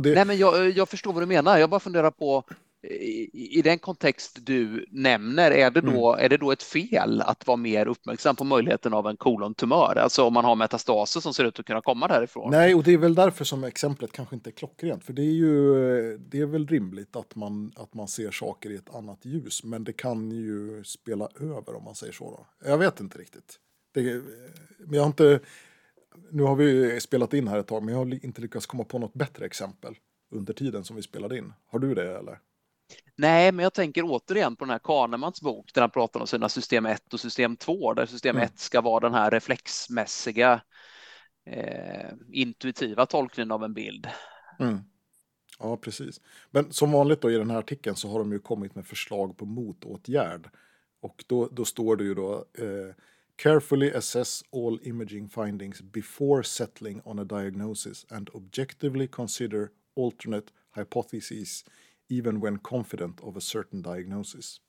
Det... Nej, men jag, eh, jag förstår vad du menar. Jag bara funderar på i, i den kontext du nämner, är det, då, mm. är det då ett fel att vara mer uppmärksam på möjligheten av en kolontumör? Alltså om man har metastaser som ser ut att kunna komma därifrån? Nej, och det är väl därför som exemplet kanske inte är klockrent. För det är ju det är väl rimligt att man, att man ser saker i ett annat ljus. Men det kan ju spela över om man säger så. Då. Jag vet inte riktigt. Det, men jag har inte, nu har vi spelat in här ett tag, men jag har inte lyckats komma på något bättre exempel under tiden som vi spelade in. Har du det eller? Nej, men jag tänker återigen på den här Kahnemans bok där han pratar om sina system 1 och system 2, där system 1 mm. ska vara den här reflexmässiga eh, intuitiva tolkningen av en bild. Mm. Ja, precis. Men som vanligt då i den här artikeln så har de ju kommit med förslag på motåtgärd. Och då, då står det ju då eh, Carefully assess all imaging findings before settling on a diagnosis and objectively consider alternate hypotheses even when confident of a certain diagnosis.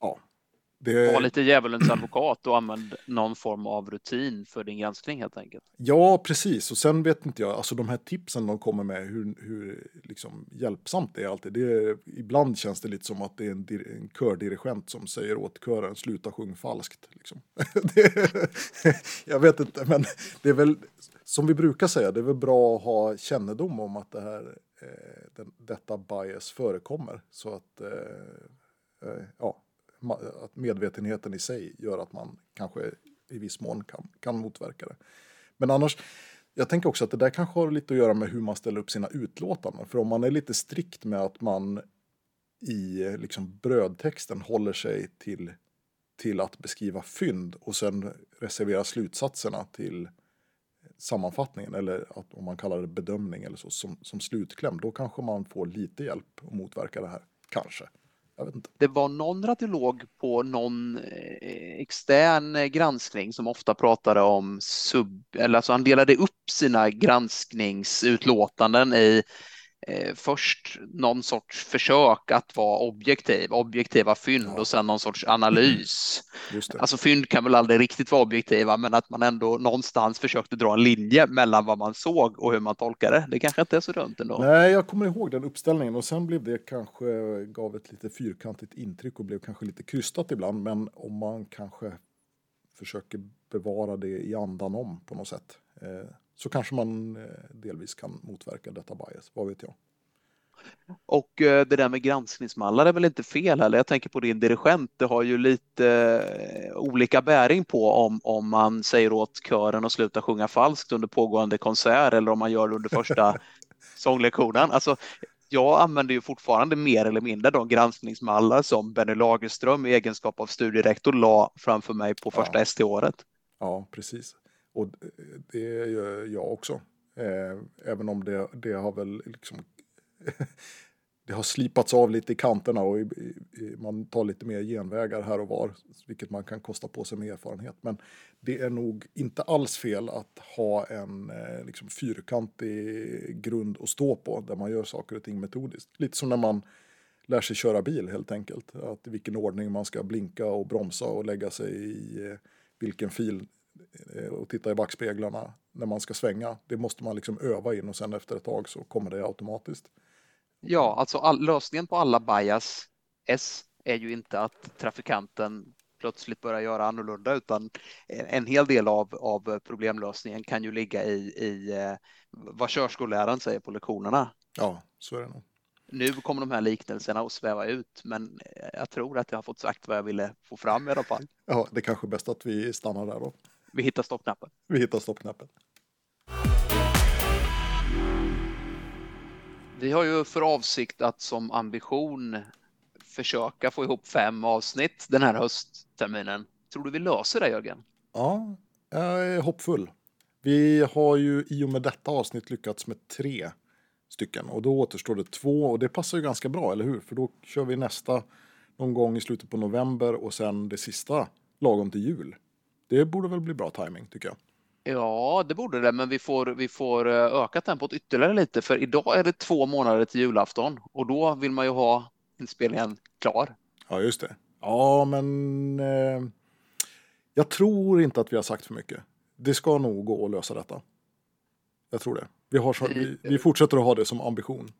Ja. Det... Var lite djävulens advokat och använd någon form av rutin för din granskning helt enkelt. Ja, precis. Och sen vet inte jag, alltså de här tipsen de kommer med, hur, hur liksom hjälpsamt det är alltid. Det är, ibland känns det lite som att det är en, en kördirigent som säger åt kören, sluta sjung falskt. Liksom. *laughs* det, jag vet inte, men det är väl som vi brukar säga, det är väl bra att ha kännedom om att det här Eh, den, detta bias förekommer. Så att, eh, eh, ja, att medvetenheten i sig gör att man kanske i viss mån kan, kan motverka det. Men annars, jag tänker också att det där kanske har lite att göra med hur man ställer upp sina utlåtanden. För om man är lite strikt med att man i liksom brödtexten håller sig till, till att beskriva fynd och sen reservera slutsatserna till sammanfattningen eller att, om man kallar det bedömning eller så som, som slutkläm, då kanske man får lite hjälp att motverka det här. Kanske. Jag vet inte. Det var någon radiolog på någon eh, extern eh, granskning som ofta pratade om sub, eller alltså han delade upp sina granskningsutlåtanden i eh, först någon sorts försök att vara objektiv, objektiva fynd ja. och sen någon sorts analys. *clears throat* Alltså fynd kan väl aldrig riktigt vara objektiva, men att man ändå någonstans försökte dra en linje mellan vad man såg och hur man tolkade. Det kanske inte är så dumt ändå. Nej, jag kommer ihåg den uppställningen och sen blev det kanske gav ett lite fyrkantigt intryck och blev kanske lite krystat ibland. Men om man kanske försöker bevara det i andan om på något sätt eh, så kanske man eh, delvis kan motverka detta bias, vad vet jag. Och eh, det där med granskningsmallar är väl inte fel heller. Jag tänker på din dirigent. Det har ju lite eh, olika bäring på om, om man säger åt kören att sluta sjunga falskt under pågående konsert eller om man gör det under första *laughs* sånglektionen. Alltså, jag använder ju fortfarande mer eller mindre de granskningsmallar som Benny Lagerström i egenskap av studierektor la framför mig på första ja. ST-året. Ja, precis. Och det gör jag också. Eh, även om det, det har väl liksom *laughs* det har slipats av lite i kanterna och man tar lite mer genvägar här och var, vilket man kan kosta på sig med erfarenhet. Men det är nog inte alls fel att ha en eh, liksom, fyrkantig grund att stå på där man gör saker och ting metodiskt. Lite som när man lär sig köra bil helt enkelt. Att i vilken ordning man ska blinka och bromsa och lägga sig i eh, vilken fil och titta i backspeglarna när man ska svänga. Det måste man liksom öva in och sen efter ett tag så kommer det automatiskt. Ja, alltså all, lösningen på alla bias S är ju inte att trafikanten plötsligt börjar göra annorlunda utan en hel del av, av problemlösningen kan ju ligga i, i eh, vad körskolläraren säger på lektionerna. Ja, så är det nog. Nu kommer de här liknelserna att sväva ut, men jag tror att jag har fått sagt vad jag ville få fram i alla fall. Ja, det är kanske är bäst att vi stannar där då. Vi hittar stoppknappen. Vi hittar stoppknappen. Vi har ju för avsikt att som ambition försöka få ihop fem avsnitt den här höstterminen. Tror du vi löser det Jörgen? Ja, jag är hoppfull. Vi har ju i och med detta avsnitt lyckats med tre stycken och då återstår det två och det passar ju ganska bra, eller hur? För då kör vi nästa någon gång i slutet på november och sen det sista lagom till jul. Det borde väl bli bra timing tycker jag. Ja, det borde det, men vi får, vi får eh, öka tempot ytterligare lite för idag är det två månader till julafton och då vill man ju ha inspelningen klar. Ja, just det. Ja, men eh, jag tror inte att vi har sagt för mycket. Det ska nog gå att lösa detta. Jag tror det. Vi, har så, vi, vi fortsätter att ha det som ambition.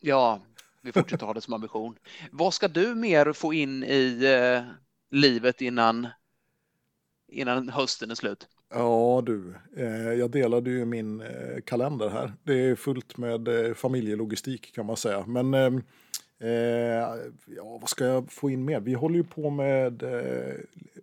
Ja, vi fortsätter ha det som ambition. Vad ska du mer få in i eh, livet innan innan hösten är slut. Ja du, eh, jag delade ju min eh, kalender här. Det är fullt med eh, familjelogistik kan man säga. Men eh, eh, ja, vad ska jag få in mer? Vi håller ju på med eh,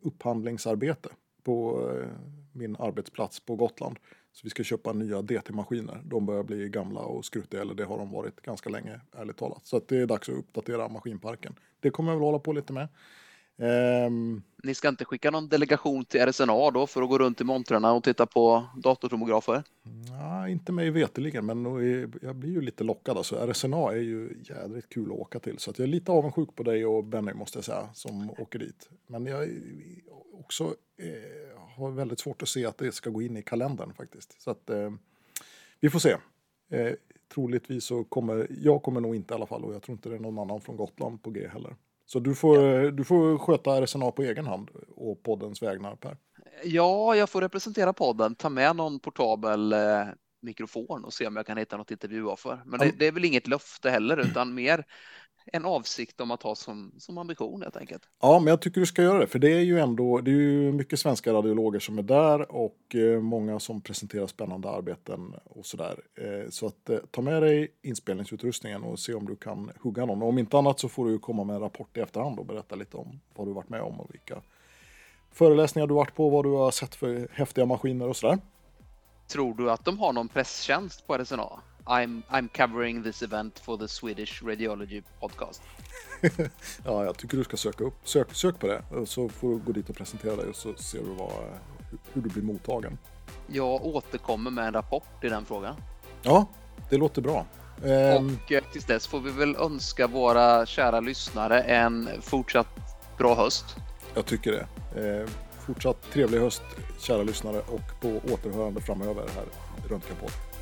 upphandlingsarbete på eh, min arbetsplats på Gotland. Så vi ska köpa nya DT-maskiner. De börjar bli gamla och skruttiga, eller det har de varit ganska länge, ärligt talat. Så det är dags att uppdatera maskinparken. Det kommer jag väl hålla på lite med. Um, Ni ska inte skicka någon delegation till RSNA då för att gå runt i montrarna och titta på datortomografer? Nej, inte mig veteligen, men jag blir ju lite lockad. Alltså, RSNA är ju jädrigt kul att åka till, så att jag är lite avundsjuk på dig och Benny måste jag säga, som åker dit. Men jag också eh, har väldigt svårt att se att det ska gå in i kalendern faktiskt. Så att eh, vi får se. Eh, troligtvis så kommer, jag kommer nog inte i alla fall och jag tror inte det är någon annan från Gotland på G heller. Så du får, ja. du får sköta RSNA på egen hand och poddens vägnar Per. Ja, jag får representera podden, ta med någon portabel eh, mikrofon och se om jag kan hitta något intervjuoffer. Men det, det, är väl inget löfte heller, utan mer en avsikt om att ha som, som ambition helt enkelt. Ja, men jag tycker du ska göra det, för det är ju ändå, det är ju mycket svenska radiologer som är där och eh, många som presenterar spännande arbeten och sådär. Eh, så att eh, ta med dig inspelningsutrustningen och se om du kan hugga någon. Och om inte annat så får du komma med en rapport i efterhand och berätta lite om vad du varit med om och vilka föreläsningar du varit på, vad du har sett för häftiga maskiner och sådär. Tror du att de har någon presstjänst på RSNA? I'm, I'm covering this event for the Swedish Radiology Podcast. *laughs* ja, jag tycker du ska söka upp, sök, sök på det så får du gå dit och presentera dig och så ser du vad, hur du blir mottagen. Jag återkommer med en rapport i den frågan. Ja, det låter bra. Ehm... Och eh, tills dess får vi väl önska våra kära lyssnare en fortsatt bra höst. Jag tycker det. Ehm, fortsatt trevlig höst, kära lyssnare och på återhörande framöver här i Röntgenpodden.